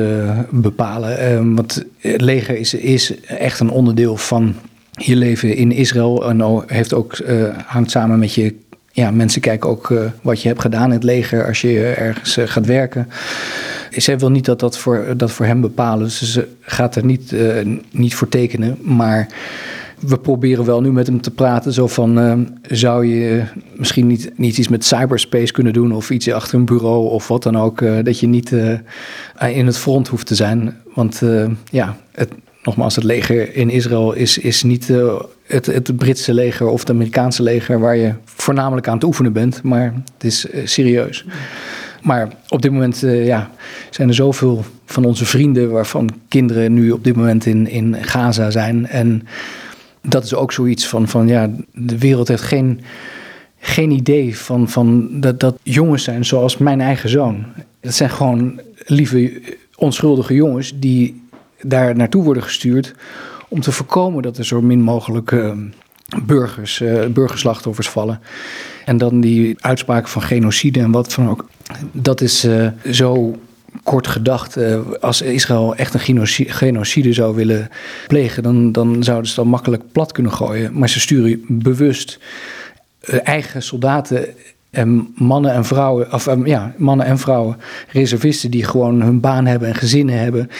bepalen. Want het leger is, is echt een onderdeel van je leven in Israël. En heeft ook, hangt samen met je. Ja, mensen kijken ook wat je hebt gedaan in het leger als je ergens gaat werken. Zij wil niet dat dat voor, dat voor hem bepalen. Dus ze gaat er niet, niet voor tekenen. Maar we proberen wel nu met hem te praten. Zo van, uh, zou je misschien niet, niet iets met cyberspace kunnen doen... of iets achter een bureau of wat dan ook... Uh, dat je niet in het front hoeft te zijn. Want ja, het, nogmaals, het leger in Israël is, is niet het, het Britse leger... of het Amerikaanse leger waar je voornamelijk aan het oefenen bent. Maar het is serieus. Maar op dit moment ja, zijn er zoveel van onze vrienden... waarvan kinderen nu op dit moment in, in Gaza zijn... en dat is ook zoiets van, van ja, de wereld heeft geen, geen idee van, van dat, dat jongens zijn zoals mijn eigen zoon. Dat zijn gewoon lieve, onschuldige jongens die daar naartoe worden gestuurd om te voorkomen dat er zo min mogelijk uh, burgers, uh, burgerslachtoffers vallen. En dan die uitspraken van genocide en wat van ook. Dat is uh, zo kort gedacht, uh, als Israël echt een genocide zou willen plegen, dan, dan zouden ze dat makkelijk plat kunnen gooien. Maar ze sturen bewust uh, eigen soldaten en mannen en vrouwen, of ja, mannen en vrouwen, reservisten die gewoon hun baan hebben en gezinnen hebben,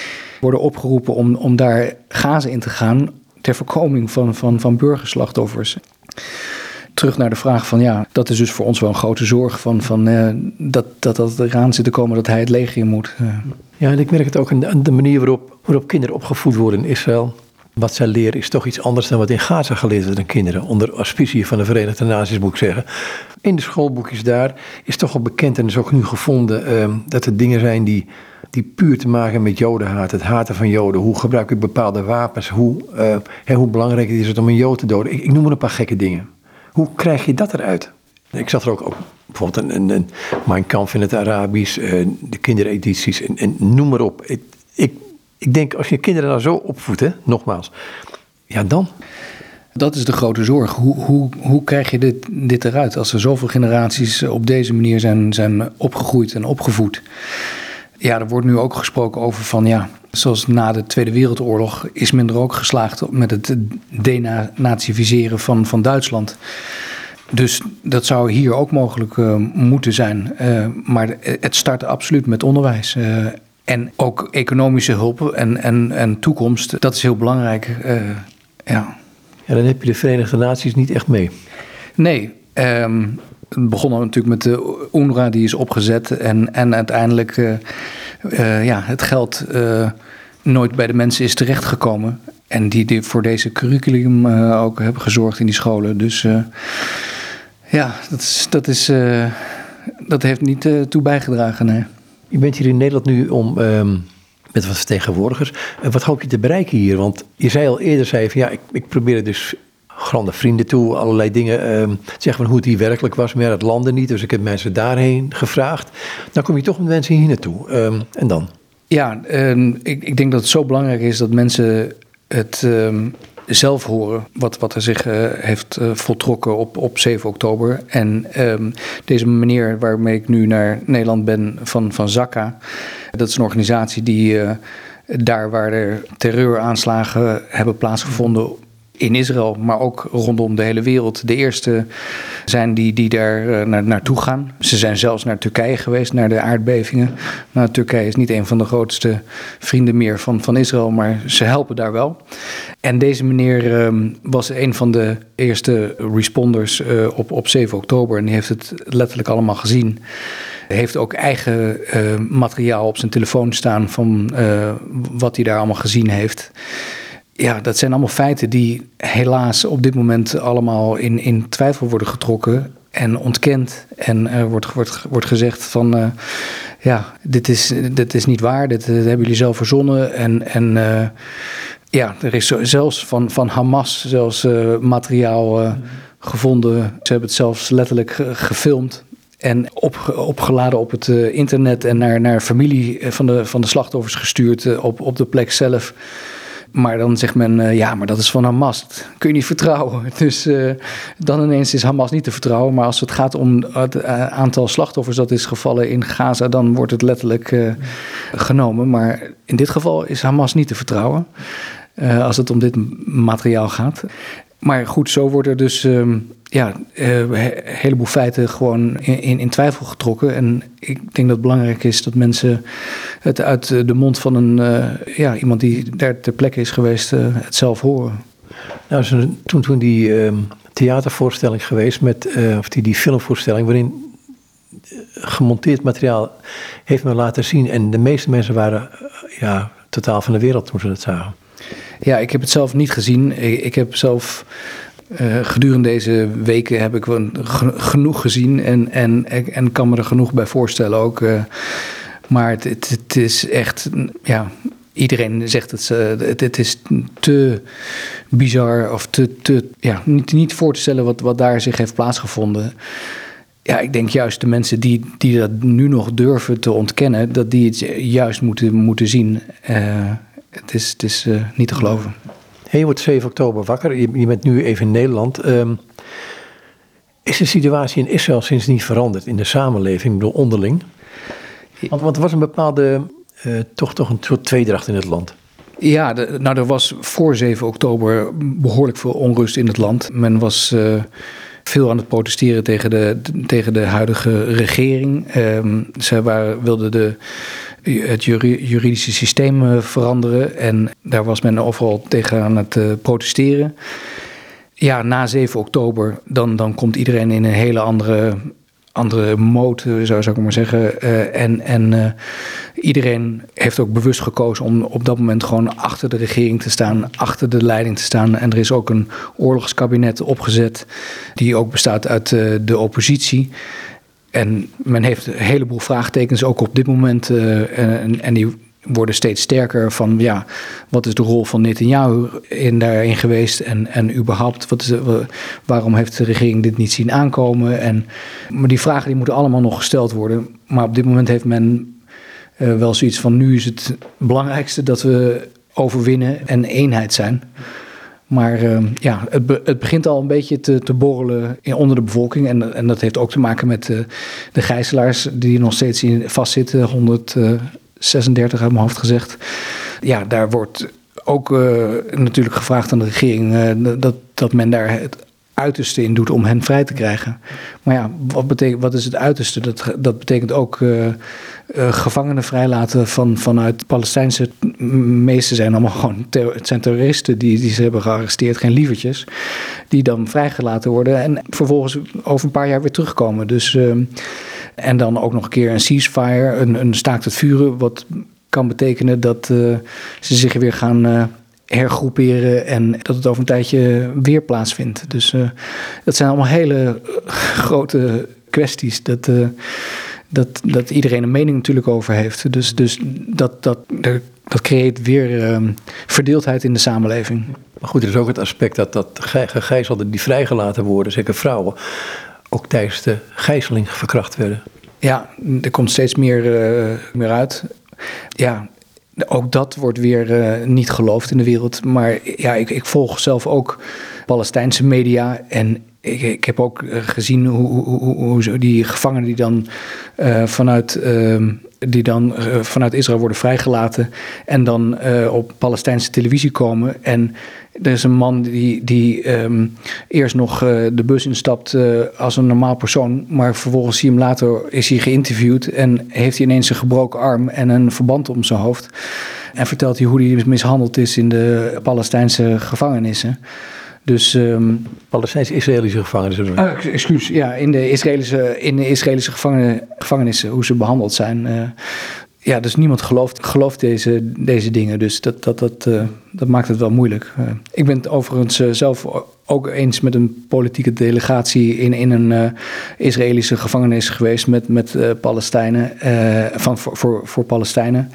worden opgeroepen om, om daar gazen in te gaan ter voorkoming van, van, van burgerslachtoffers terug naar de vraag van ja, dat is dus voor ons wel een grote zorg van, van uh, dat, dat dat eraan zit te komen dat hij het leger in moet. Uh. Ja, en ik merk het ook aan de, manier waarop, waarop kinderen opgevoed worden in Israël. Wat zij leren is toch iets anders dan wat in Gaza geleerd wordt aan kinderen. Onder auspicie van de Verenigde Naties moet ik zeggen. In de schoolboekjes daar is toch al bekend en is ook nu gevonden uh, dat er dingen zijn die, die puur te maken met jodenhaat. Het haten van joden. Hoe gebruik ik bepaalde wapens? Hoe, hè, hoe belangrijk is het om een jood te doden? Ik, ik noem maar een paar gekke dingen. Hoe krijg je dat eruit? Ik zag er ook, ook bijvoorbeeld een, een, een Mein Kampf in het Arabisch, uh, de kinderedities en, en, noem maar op. Ik, ik, ik denk, als je kinderen nou zo opvoedt, hè, nogmaals, ja dan... Dat is de grote zorg. Hoe, hoe, hoe krijg je dit, dit eruit als er zoveel generaties op deze manier zijn, zijn opgegroeid en opgevoed? Ja, er wordt nu ook gesproken over van ja, zoals na de Tweede Wereldoorlog is men er ook geslaagd met het denazificeren van, van Duitsland. Dus dat zou hier ook mogelijk uh, moeten zijn. Uh, maar het start absoluut met onderwijs. Uh, en ook economische hulp en, en, en toekomst, dat is heel belangrijk. ja. ja, dan heb je de Verenigde Naties niet echt mee. Nee, um, het begon natuurlijk met de UNRWA, die is opgezet. En, en uiteindelijk uh, uh, ja, het geld uh, nooit bij de mensen is terechtgekomen. En die, die voor deze curriculum ook hebben gezorgd in die scholen. Dus ja, dat, is, dat, is, dat heeft niet toe bijgedragen. Nee. Je bent hier in Nederland nu om. Um met wat vertegenwoordigers. wat hoop je te bereiken hier? Want je zei al eerder, zei van ja, ik, ik probeer dus grande vrienden toe, allerlei dingen uh, zeggen van hoe het hier werkelijk was, maar het landde niet. Dus ik heb mensen daarheen gevraagd. Dan kom je toch met mensen hier naartoe. Um, en dan? Ja, um, ik, ik, denk dat het zo belangrijk is dat mensen het, zelf horen wat, wat er zich uh, heeft uh, voltrokken op, op 7 oktober. En deze meneer waarmee ik nu naar Nederland ben van, van Zakka, dat is een organisatie die uh, daar waar er terreuraanslagen hebben plaatsgevonden in Israël, maar ook rondom de hele wereld, de eerste zijn die, die daar naar, naartoe gaan. Ze zijn zelfs naar Turkije geweest, naar de aardbevingen. Nou, Turkije is niet een van de grootste vrienden meer van, van Israël, maar ze helpen daar wel. En deze meneer um, was een van de eerste responders uh, op, op 7 oktober en die heeft het letterlijk allemaal gezien. Hij heeft ook eigen uh, materiaal op zijn telefoon staan van wat hij daar allemaal gezien heeft. Ja, dat zijn allemaal feiten die helaas op dit moment allemaal in, in twijfel worden getrokken en ontkend. En er wordt, wordt, wordt gezegd van, uh, ja, dit is, dit is niet waar, dit, hebben jullie zelf verzonnen. En, en uh, ja, er is zelfs van, van Hamas zelfs uh, materiaal uh, gevonden. Ze hebben het zelfs letterlijk gefilmd. En op, opgeladen op het uh, internet en naar, naar familie van de, van de slachtoffers gestuurd op, op de plek zelf. Maar dan zegt men, uh, ja, maar dat is van Hamas. Kun je niet vertrouwen. Dus uh, dan ineens is Hamas niet te vertrouwen. Maar als het gaat om het uh, aantal slachtoffers dat is gevallen in Gaza, dan wordt het letterlijk genomen. Maar in dit geval is Hamas niet te vertrouwen. als het om dit materiaal gaat. Maar goed, zo wordt er dus um, ja, een heleboel feiten gewoon in, in, twijfel getrokken. En ik denk dat het belangrijk is dat mensen het uit de mond van een, uh, ja, iemand die daar ter plekke is geweest, uh, het zelf horen. Nou, toen, toen die uh, theatervoorstelling geweest, met, of die, die filmvoorstelling, waarin gemonteerd materiaal heeft me laten zien. En de meeste mensen waren ja, totaal van de wereld toen ze het zagen. Ja, ik heb het zelf niet gezien. Ik, heb zelf uh, gedurende deze weken heb ik genoeg gezien en, en, en kan me er genoeg bij voorstellen ook. Uh, maar het, het, is echt, ja, iedereen zegt het, uh, het, het is te bizar of te, te ja, niet, niet voor te stellen wat, wat daar zich heeft plaatsgevonden. Ja, ik denk juist de mensen die, die dat nu nog durven te ontkennen, dat die het juist moeten, moeten zien. Het is, het is niet te geloven. Hey, je wordt 7 oktober wakker, je, je bent nu even in Nederland. Um, is de situatie in Israël sindsdien veranderd in de samenleving, ik bedoel onderling? Want, want er was een bepaalde, uh, toch, toch een soort tweedracht in het land. Ja, de, nou er was voor 7 oktober behoorlijk veel onrust in het land. Men was uh, veel aan het protesteren tegen de, tegen de huidige regering. Um, ze waren, wilden de het juridische systeem eh, veranderen. En daar was men overal tegen aan het uh, protesteren. Ja, na 7 oktober, dan, dan komt iedereen in een hele andere, andere mode, zou, ik maar zeggen. Uh, en en iedereen heeft ook bewust gekozen om op dat moment gewoon achter de regering te staan, achter de leiding te staan. En er is ook een oorlogskabinet opgezet, die ook bestaat uit de oppositie. En men heeft een heleboel vraagtekens ook op dit moment. Uh, en, en, die worden steeds sterker van ja, wat is de rol van Netanyahu in daarin geweest? En, en überhaupt, wat is waarom heeft de regering dit niet zien aankomen? En, maar die vragen die moeten allemaal nog gesteld worden. Maar op dit moment heeft men uh, wel zoiets van nu is het belangrijkste dat we overwinnen en eenheid zijn. Maar uh, ja, het, het, begint al een beetje te, te borrelen in, onder de bevolking. En, en dat heeft ook te maken met uh, de gijzelaars die nog steeds in, vastzitten. 136 uit mijn hoofd gezegd. Ja, daar wordt ook uh, natuurlijk gevraagd aan de regering dat, dat men daar het uiterste in doet om hen vrij te krijgen. Maar ja, wat, betekent, wat is het uiterste? Dat, dat betekent ook uh, uh, gevangenen vrijlaten van, vanuit Palestijnse... meesten zijn allemaal gewoon het zijn terroristen die, die ze hebben gearresteerd, geen lievertjes. Die dan vrijgelaten worden en vervolgens over een paar jaar weer terugkomen. Dus, uh, en dan ook nog een keer een ceasefire, een, een staakt het vuren... wat kan betekenen dat ze zich weer gaan hergroeperen en dat het over een tijdje weer plaatsvindt. Dus uh, dat zijn allemaal hele grote kwesties. Dat, uh, dat, dat iedereen een mening natuurlijk over heeft. Dus, dus dat, dat, dat creëert weer uh, verdeeldheid in de samenleving. Maar goed, er is ook het aspect dat, dat gegijzelden die vrijgelaten worden, zeker vrouwen, ook tijdens de gijzeling verkracht werden. Ja, er komt steeds meer, meer uit. Ja, ook dat wordt weer uh, niet geloofd in de wereld. Maar ja, ik, ik volg zelf ook Palestijnse media. En ik, ik heb ook eh, gezien hoe, hoe, hoe, die gevangenen die dan uh, vanuit. Uh, die dan vanuit Israël worden vrijgelaten en dan op Palestijnse televisie komen. En er is een man die, die um, eerst nog uh, de bus instapt als een normaal persoon, maar vervolgens zie je hem later is hij geïnterviewd en heeft hij ineens een gebroken arm en een verband om zijn hoofd. En vertelt hij hoe hij mishandeld is in de Palestijnse gevangenissen. Dus, um, Palestijns-Israëlische gevangenissen. Uh, excuus, ja, in de Israëlische, in de Israëlische gevangen, gevangenissen, hoe ze behandeld zijn. Uh, ja, dus niemand gelooft, gelooft deze, deze dingen. Dus dat, dat, dat, uh, dat maakt het wel moeilijk. ik ben het overigens zelf ook eens met een politieke delegatie in, in een Israëlische gevangenis geweest met, met Palestijnen, van, voor, voor, voor Palestijnen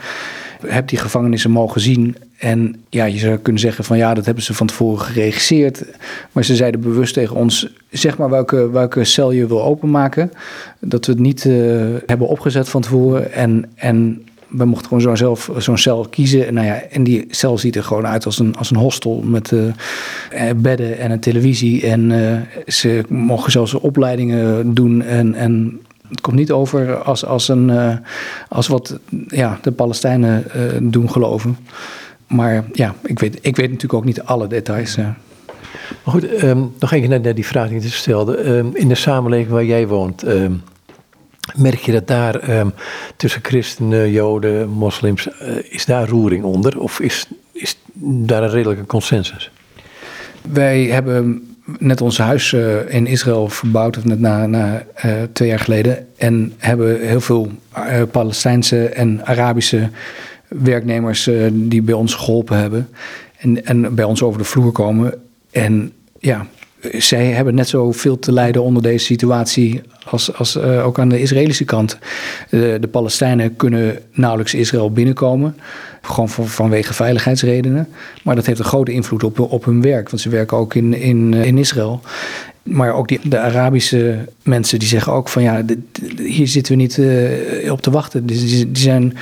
heb die gevangenissen mogen zien. En ja, je zou kunnen zeggen van ja, dat hebben ze van tevoren geregisseerd. Maar ze zeiden bewust tegen ons, zeg maar welke, welke cel je wil openmaken. Dat we het niet uh, hebben opgezet van tevoren. En, en we mochten gewoon zelf zo'n cel kiezen. En, nou ja, en die cel ziet er gewoon uit als een, als een hostel met uh, bedden en een televisie. En ze mogen zelfs opleidingen doen en, en het komt niet over als, als, een, als wat ja, de Palestijnen doen geloven. Maar ja, ik weet, ik weet natuurlijk ook niet alle details. Uh. Maar goed, um, nog even naar, naar die vraag die ik stelde. Um, in de samenleving waar jij woont, um, merk je dat daar tussen christenen, joden, moslims, is daar roering onder? Of is, is daar een redelijke consensus? Wij hebben net ons huis uh, in Israël verbouwd, net na, na uh, twee jaar geleden. En hebben heel veel Palestijnse en Arabische werknemers die bij ons geholpen hebben. En, en bij ons over de vloer komen. En ja, zij hebben net zoveel te lijden onder deze situatie als, als uh, ook aan de Israëlische kant. Uh, de Palestijnen kunnen nauwelijks Israël binnenkomen, gewoon van, vanwege veiligheidsredenen. Maar dat heeft een grote invloed op, op hun werk, want ze werken ook in, in, in Israël. Maar ook die, de Arabische mensen die zeggen ook van ja, hier zitten we niet uh, op te wachten. Die, die zijn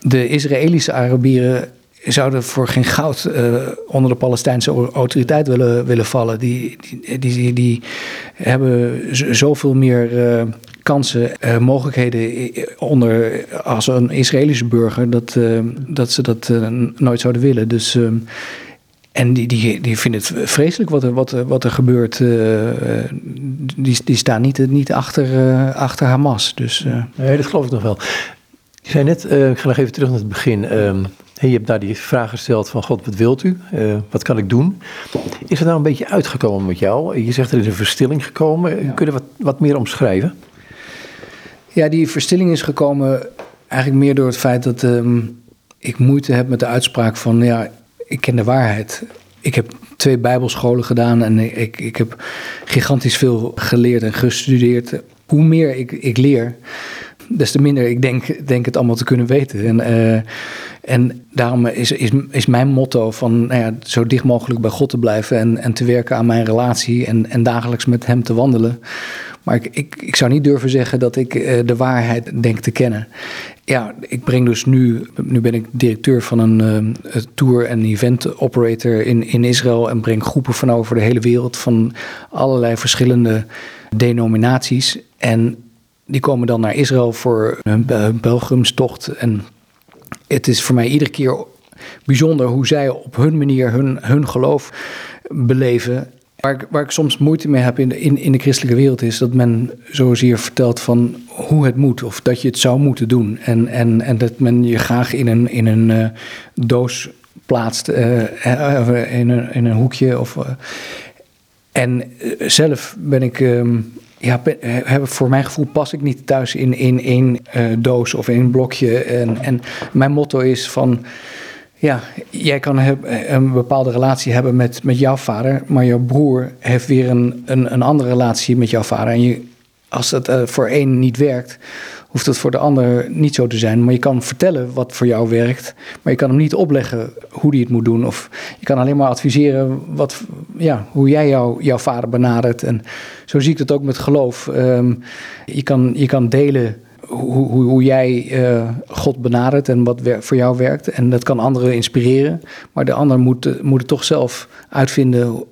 de Israëlische Arabieren zouden voor geen goud uh, onder de Palestijnse autoriteit willen, willen vallen. Die, die, die, die hebben zoveel meer kansen, uh, mogelijkheden onder als een Israëlische burger, dat, dat ze dat nooit zouden willen. Dus. En die, die, die vinden het vreselijk wat er, wat, wat er gebeurt. die, die staan niet, niet achter, achter Hamas. Dus, Nee, dat geloof ik nog wel. Je zei net, ik ga nog even terug naar het begin. Ehm, Hey, je hebt daar die vraag gesteld van God, wat wilt u? Uh, wat kan ik doen? Is het nou een beetje uitgekomen met jou? Je zegt er is een verstilling gekomen. Ja. Kun je wat, wat meer omschrijven? Ja, die verstilling is gekomen eigenlijk meer door het feit dat um, ik moeite heb met de uitspraak van ja, ik ken de waarheid. Ik heb twee bijbelscholen gedaan en ik, ik heb gigantisch veel geleerd en gestudeerd. Hoe meer ik, ik leer, des te minder ik denk, denk het allemaal te kunnen weten. En, uh, en daarom is, is, is mijn motto van nou ja, zo dicht mogelijk bij God te blijven en, en te werken aan mijn relatie en, en dagelijks met Hem te wandelen. Maar ik, ik, zou niet durven zeggen dat ik uh, de waarheid denk te kennen. Ja, ik breng dus nu, nu ben ik directeur van een uh, tour- en event operator in, in Israël en breng groepen van over de hele wereld van allerlei verschillende denominaties. En die komen dan naar Israël voor hun pelgrimstocht. En het is voor mij iedere keer bijzonder hoe zij op hun manier hun, hun geloof beleven. Waar ik, waar ik soms moeite mee heb in de, in, in de christelijke wereld is dat men zozeer vertelt van hoe het moet of dat je het zou moeten doen. En, en, en dat men je graag in een, in een uh, doos plaatst, uh, in, een, in een hoekje. Of, en zelf ben ik. Um, ja, heb, voor mijn gevoel pas ik niet thuis in, in één doos of één blokje. En, en mijn motto is van, ja, jij kan een bepaalde relatie hebben met, met jouw vader, maar jouw broer heeft weer een, een, een andere relatie met jouw vader. En je, als dat uh, voor één niet werkt, hoeft dat voor de ander niet zo te zijn. Maar je kan vertellen wat voor jou werkt, maar je kan hem niet opleggen hoe hij het moet doen. Of je kan alleen maar adviseren wat, ja, hoe jij jou, jouw vader benadert. En zo zie ik het ook met geloof. Um, je, kan, je kan delen hoe, hoe, hoe jij uh, God benadert en wat voor jou werkt. En dat kan anderen inspireren. Maar de ander moet, moet het toch zelf uitvinden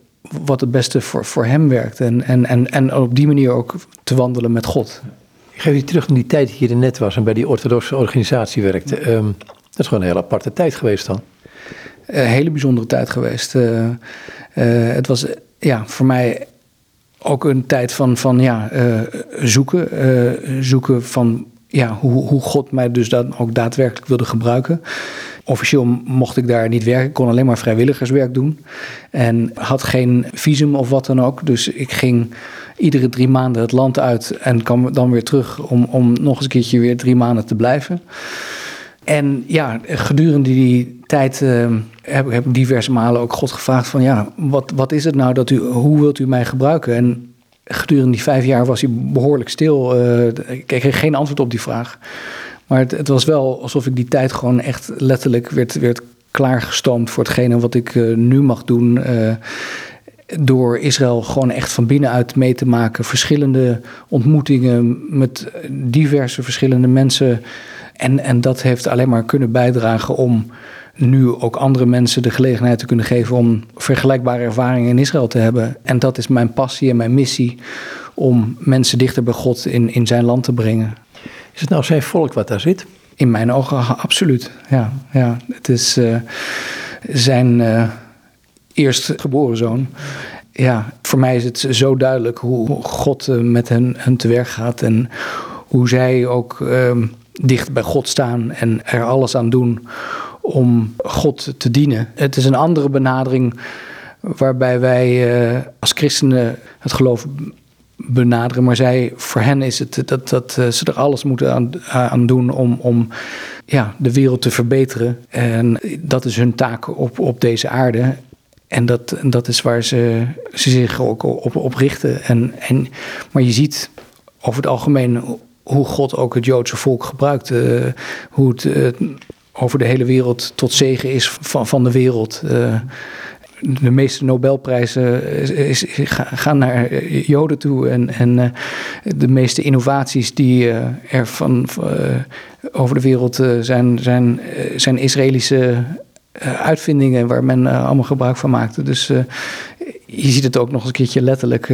wat het beste voor, voor hem werkt. En, en, en, en op die manier ook te wandelen met God. Ik geef je terug naar die tijd dat je er net was en bij die orthodoxe organisatie werkte. Um, dat is gewoon een hele aparte tijd geweest dan. Een hele bijzondere tijd geweest. Uh, uh, het was ja, voor mij ook een tijd van, van ja, uh, zoeken. zoeken van ja, hoe, hoe God mij dus dan ook daadwerkelijk wilde gebruiken. Officieel mocht ik daar niet werken, kon alleen maar vrijwilligerswerk doen. En had geen visum of wat dan ook. Dus ik ging iedere drie maanden het land uit en kwam dan weer terug om, om nog eens een keertje weer drie maanden te blijven. En ja, gedurende die tijd uh, heb, ik diverse malen ook God gevraagd van ja, wat, wat is het nou dat u, hoe wilt u mij gebruiken? En gedurende die vijf jaar was hij behoorlijk stil. Uh, ik kreeg geen antwoord op die vraag. Maar het, het, was wel alsof ik die tijd gewoon echt letterlijk werd, werd klaargestoomd voor hetgene wat ik uh, nu mag doen. Uh, door Israël gewoon echt van binnenuit mee te maken. Verschillende ontmoetingen met diverse verschillende mensen. En, en dat heeft alleen maar kunnen bijdragen om nu ook andere mensen de gelegenheid te kunnen geven om vergelijkbare ervaringen in Israël te hebben. En dat is mijn passie en mijn missie om mensen dichter bij God in, in zijn land te brengen. Is het nou zijn volk wat daar zit? In mijn ogen absoluut. Ja, ja. Het is uh, zijn uh, eerstgeboren zoon. Ja, voor mij is het zo duidelijk hoe God uh, met hen, hen te werk gaat en hoe zij ook ehm, dicht bij God staan en er alles aan doen om God te dienen. Het is een andere benadering waarbij wij uh, als christenen het geloof benaderen. Maar zij, voor hen is het dat, dat uh, ze er alles moeten aan, aan doen om, om ja, de wereld te verbeteren. En dat is hun taak op, op deze aarde. En dat, dat is waar ze, zich ook op, op richten. En, en, maar je ziet over het algemeen hoe God ook het Joodse volk gebruikt. Uh, hoe het over de hele wereld tot zegen is van, van de wereld. Uh, de meeste Nobelprijzen is, gaan naar Joden toe. En, en de meeste innovaties die er van, over de wereld zijn, zijn, zijn Israëlische uitvindingen waar men allemaal gebruik van maakte. Dus je ziet het ook nog een keertje letterlijk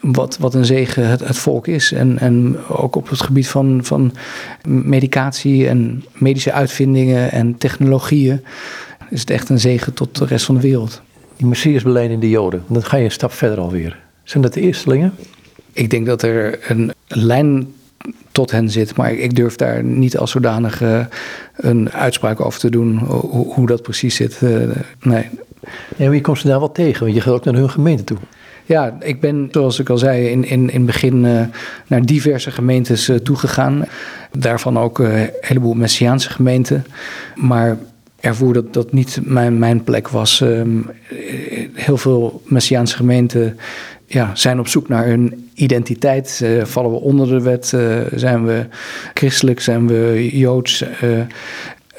wat, wat een zegen het, het, volk is. En, en ook op het gebied van, van medicatie en medische uitvindingen en technologieën is het echt een zegen tot de rest van de wereld. Die Messias de Joden, dan ga je een stap verder alweer. Zijn dat de eerstelingen? Ik denk dat er een lijn tot hen zit, maar ik durf daar niet als zodanig uh, een uitspraak over te doen hoe, hoe dat precies zit. Uh, nee. Ja, maar je komt ze daar wel tegen, want je gaat ook naar hun gemeente toe. Ja, ik ben, zoals ik al zei, in, in, in het begin uh, naar diverse gemeentes uh, toegegaan. Daarvan ook uh, een heleboel Messiaanse gemeenten. Maar ervoer dat dat niet mijn, mijn plek was. Um, heel veel Messiaanse gemeenten ja, zijn op zoek naar hun identiteit. vallen we onder de wet? zijn we christelijk? Zijn we joods?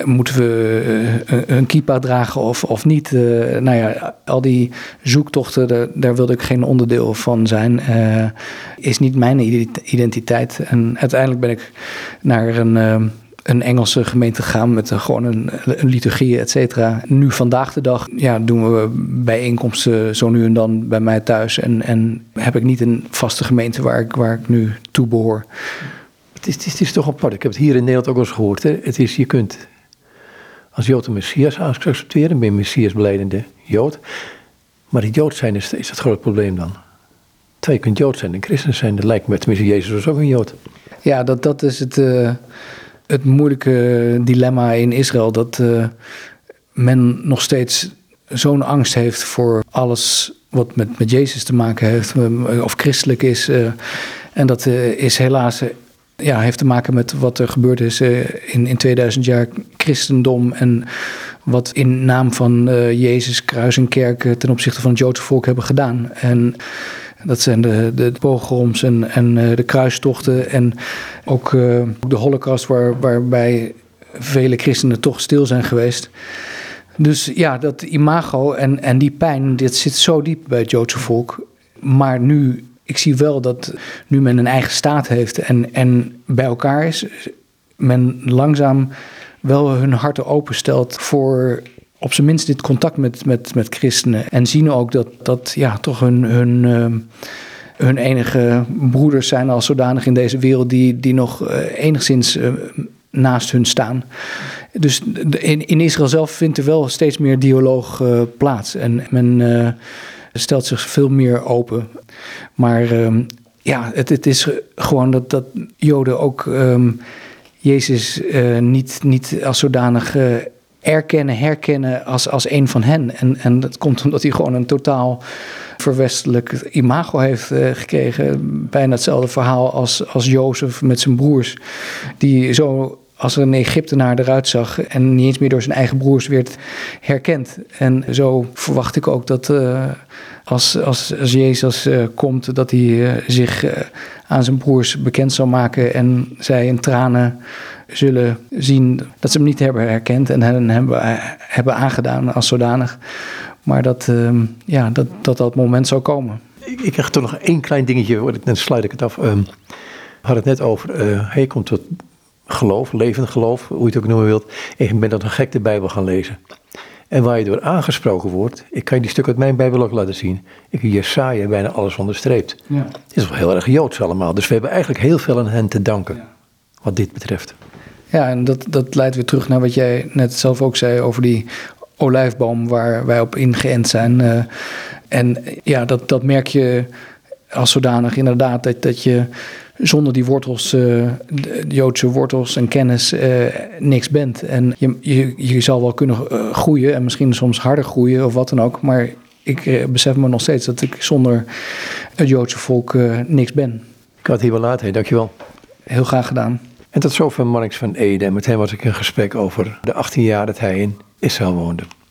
Moeten we uh, een kippa dragen of, of niet? Uh, nou ja, al die zoektochten, daar, daar wilde ik geen onderdeel van zijn. Uh, is niet mijn identiteit. En uiteindelijk ben ik naar een, een Engelse gemeente gegaan met gewoon een, liturgie, et cetera. Nu vandaag de dag ja, doen we bijeenkomsten zo nu en dan bij mij thuis. En, en heb ik niet een vaste gemeente waar ik, waar ik nu toe behoor. Het is, het, is, toch apart. Ik heb het hier in Nederland ook eens gehoord. Hè? Het is, je kunt als Jood de Messias accepteren, ben je Messias beleidende Jood. Maar die Jood zijn is, is het groot probleem dan. Twee kunt Jood zijn en christen zijn, dat lijkt me, tenminste Jezus ook een Jood. Ja, dat, dat is het, uh, het moeilijke dilemma in Israël. Dat uh, men nog steeds zo'n angst heeft voor alles wat met, met Jezus te maken heeft, eh, of christelijk is. En dat is helaas ja, heeft te maken met wat er gebeurd is in, in 2000 jaar christendom. En wat in naam van uh, Jezus, kruis en kerk ten opzichte van het Joodse volk hebben gedaan. En dat zijn de, de, pogroms en, en uh, de kruistochten. En ook de holocaust, waar, waarbij vele christenen toch stil zijn geweest. Dus ja, dat imago en, en die pijn, dit zit zo diep bij het Joodse volk. Maar nu ik zie wel dat nu men een eigen staat heeft en, en bij elkaar is, men langzaam wel hun harten openstelt voor op zijn minst dit contact met, met, met christenen. En zien ook dat dat ja, toch hun, hun, uh, hun enige broeders zijn als zodanig in deze wereld die, die nog uh, enigszins uh, naast hun staan. Dus in, in Israël zelf vindt er wel steeds meer dialoog plaats. En men stelt zich veel meer open. Maar ehm, ja, het, het is gewoon dat, dat Joden ook um, Jezus uh, niet, niet als zodanig uh, erkennen, herkennen als, als een van hen. En, en dat komt omdat hij gewoon een totaal verwestelijk imago heeft uh, gekregen. Bijna hetzelfde verhaal als, als Jozef met zijn broers. Die zo als er een Egyptenaar eruit zag en niet eens meer door zijn eigen broers werd herkend. En zo verwacht ik ook dat uh, als, als, als Jezus uh, komt, dat hij uh, zich aan zijn broers bekend zal maken en zij in tranen zullen zien dat ze hem niet hebben herkend en hen hebben, hebben aangedaan als zodanig. Maar dat, ehm, ja, dat, dat dat moment zal komen. Ik, ik krijg toch nog één klein dingetje, dan sluit ik het af. Um, we hadden het net over, hij komt tot geloof, levend geloof, hoe je het ook noemen wilt. En ik ben dan een gek de Bijbel gaan lezen. En waar je door aangesproken wordt, ik kan je die stuk uit mijn Bijbel ook laten zien. Ik heb Jesaja bijna alles onderstreept. Ja. Het is wel heel erg Joods allemaal. Dus we hebben eigenlijk heel veel aan hen te danken, ja. wat dit betreft. Ja, en dat, dat leidt weer terug naar wat jij net zelf ook zei over die olijfboom waar wij op ingeënt zijn. Uh, en ja, dat, dat merk je als zodanig inderdaad, dat, dat je zonder die wortels, uh, de Joodse wortels en kennis, uh, niks bent. En je, je, je zal wel kunnen uh, groeien en misschien soms harder groeien of wat dan ook. Maar ik besef me nog steeds dat ik zonder het Joodse volk niks ben. Ik had het hier wel laten, dankjewel. Heel graag gedaan. En tot zover Marnix van Ede. Met hem was ik in gesprek over de 18 jaar dat hij in Israël woonde.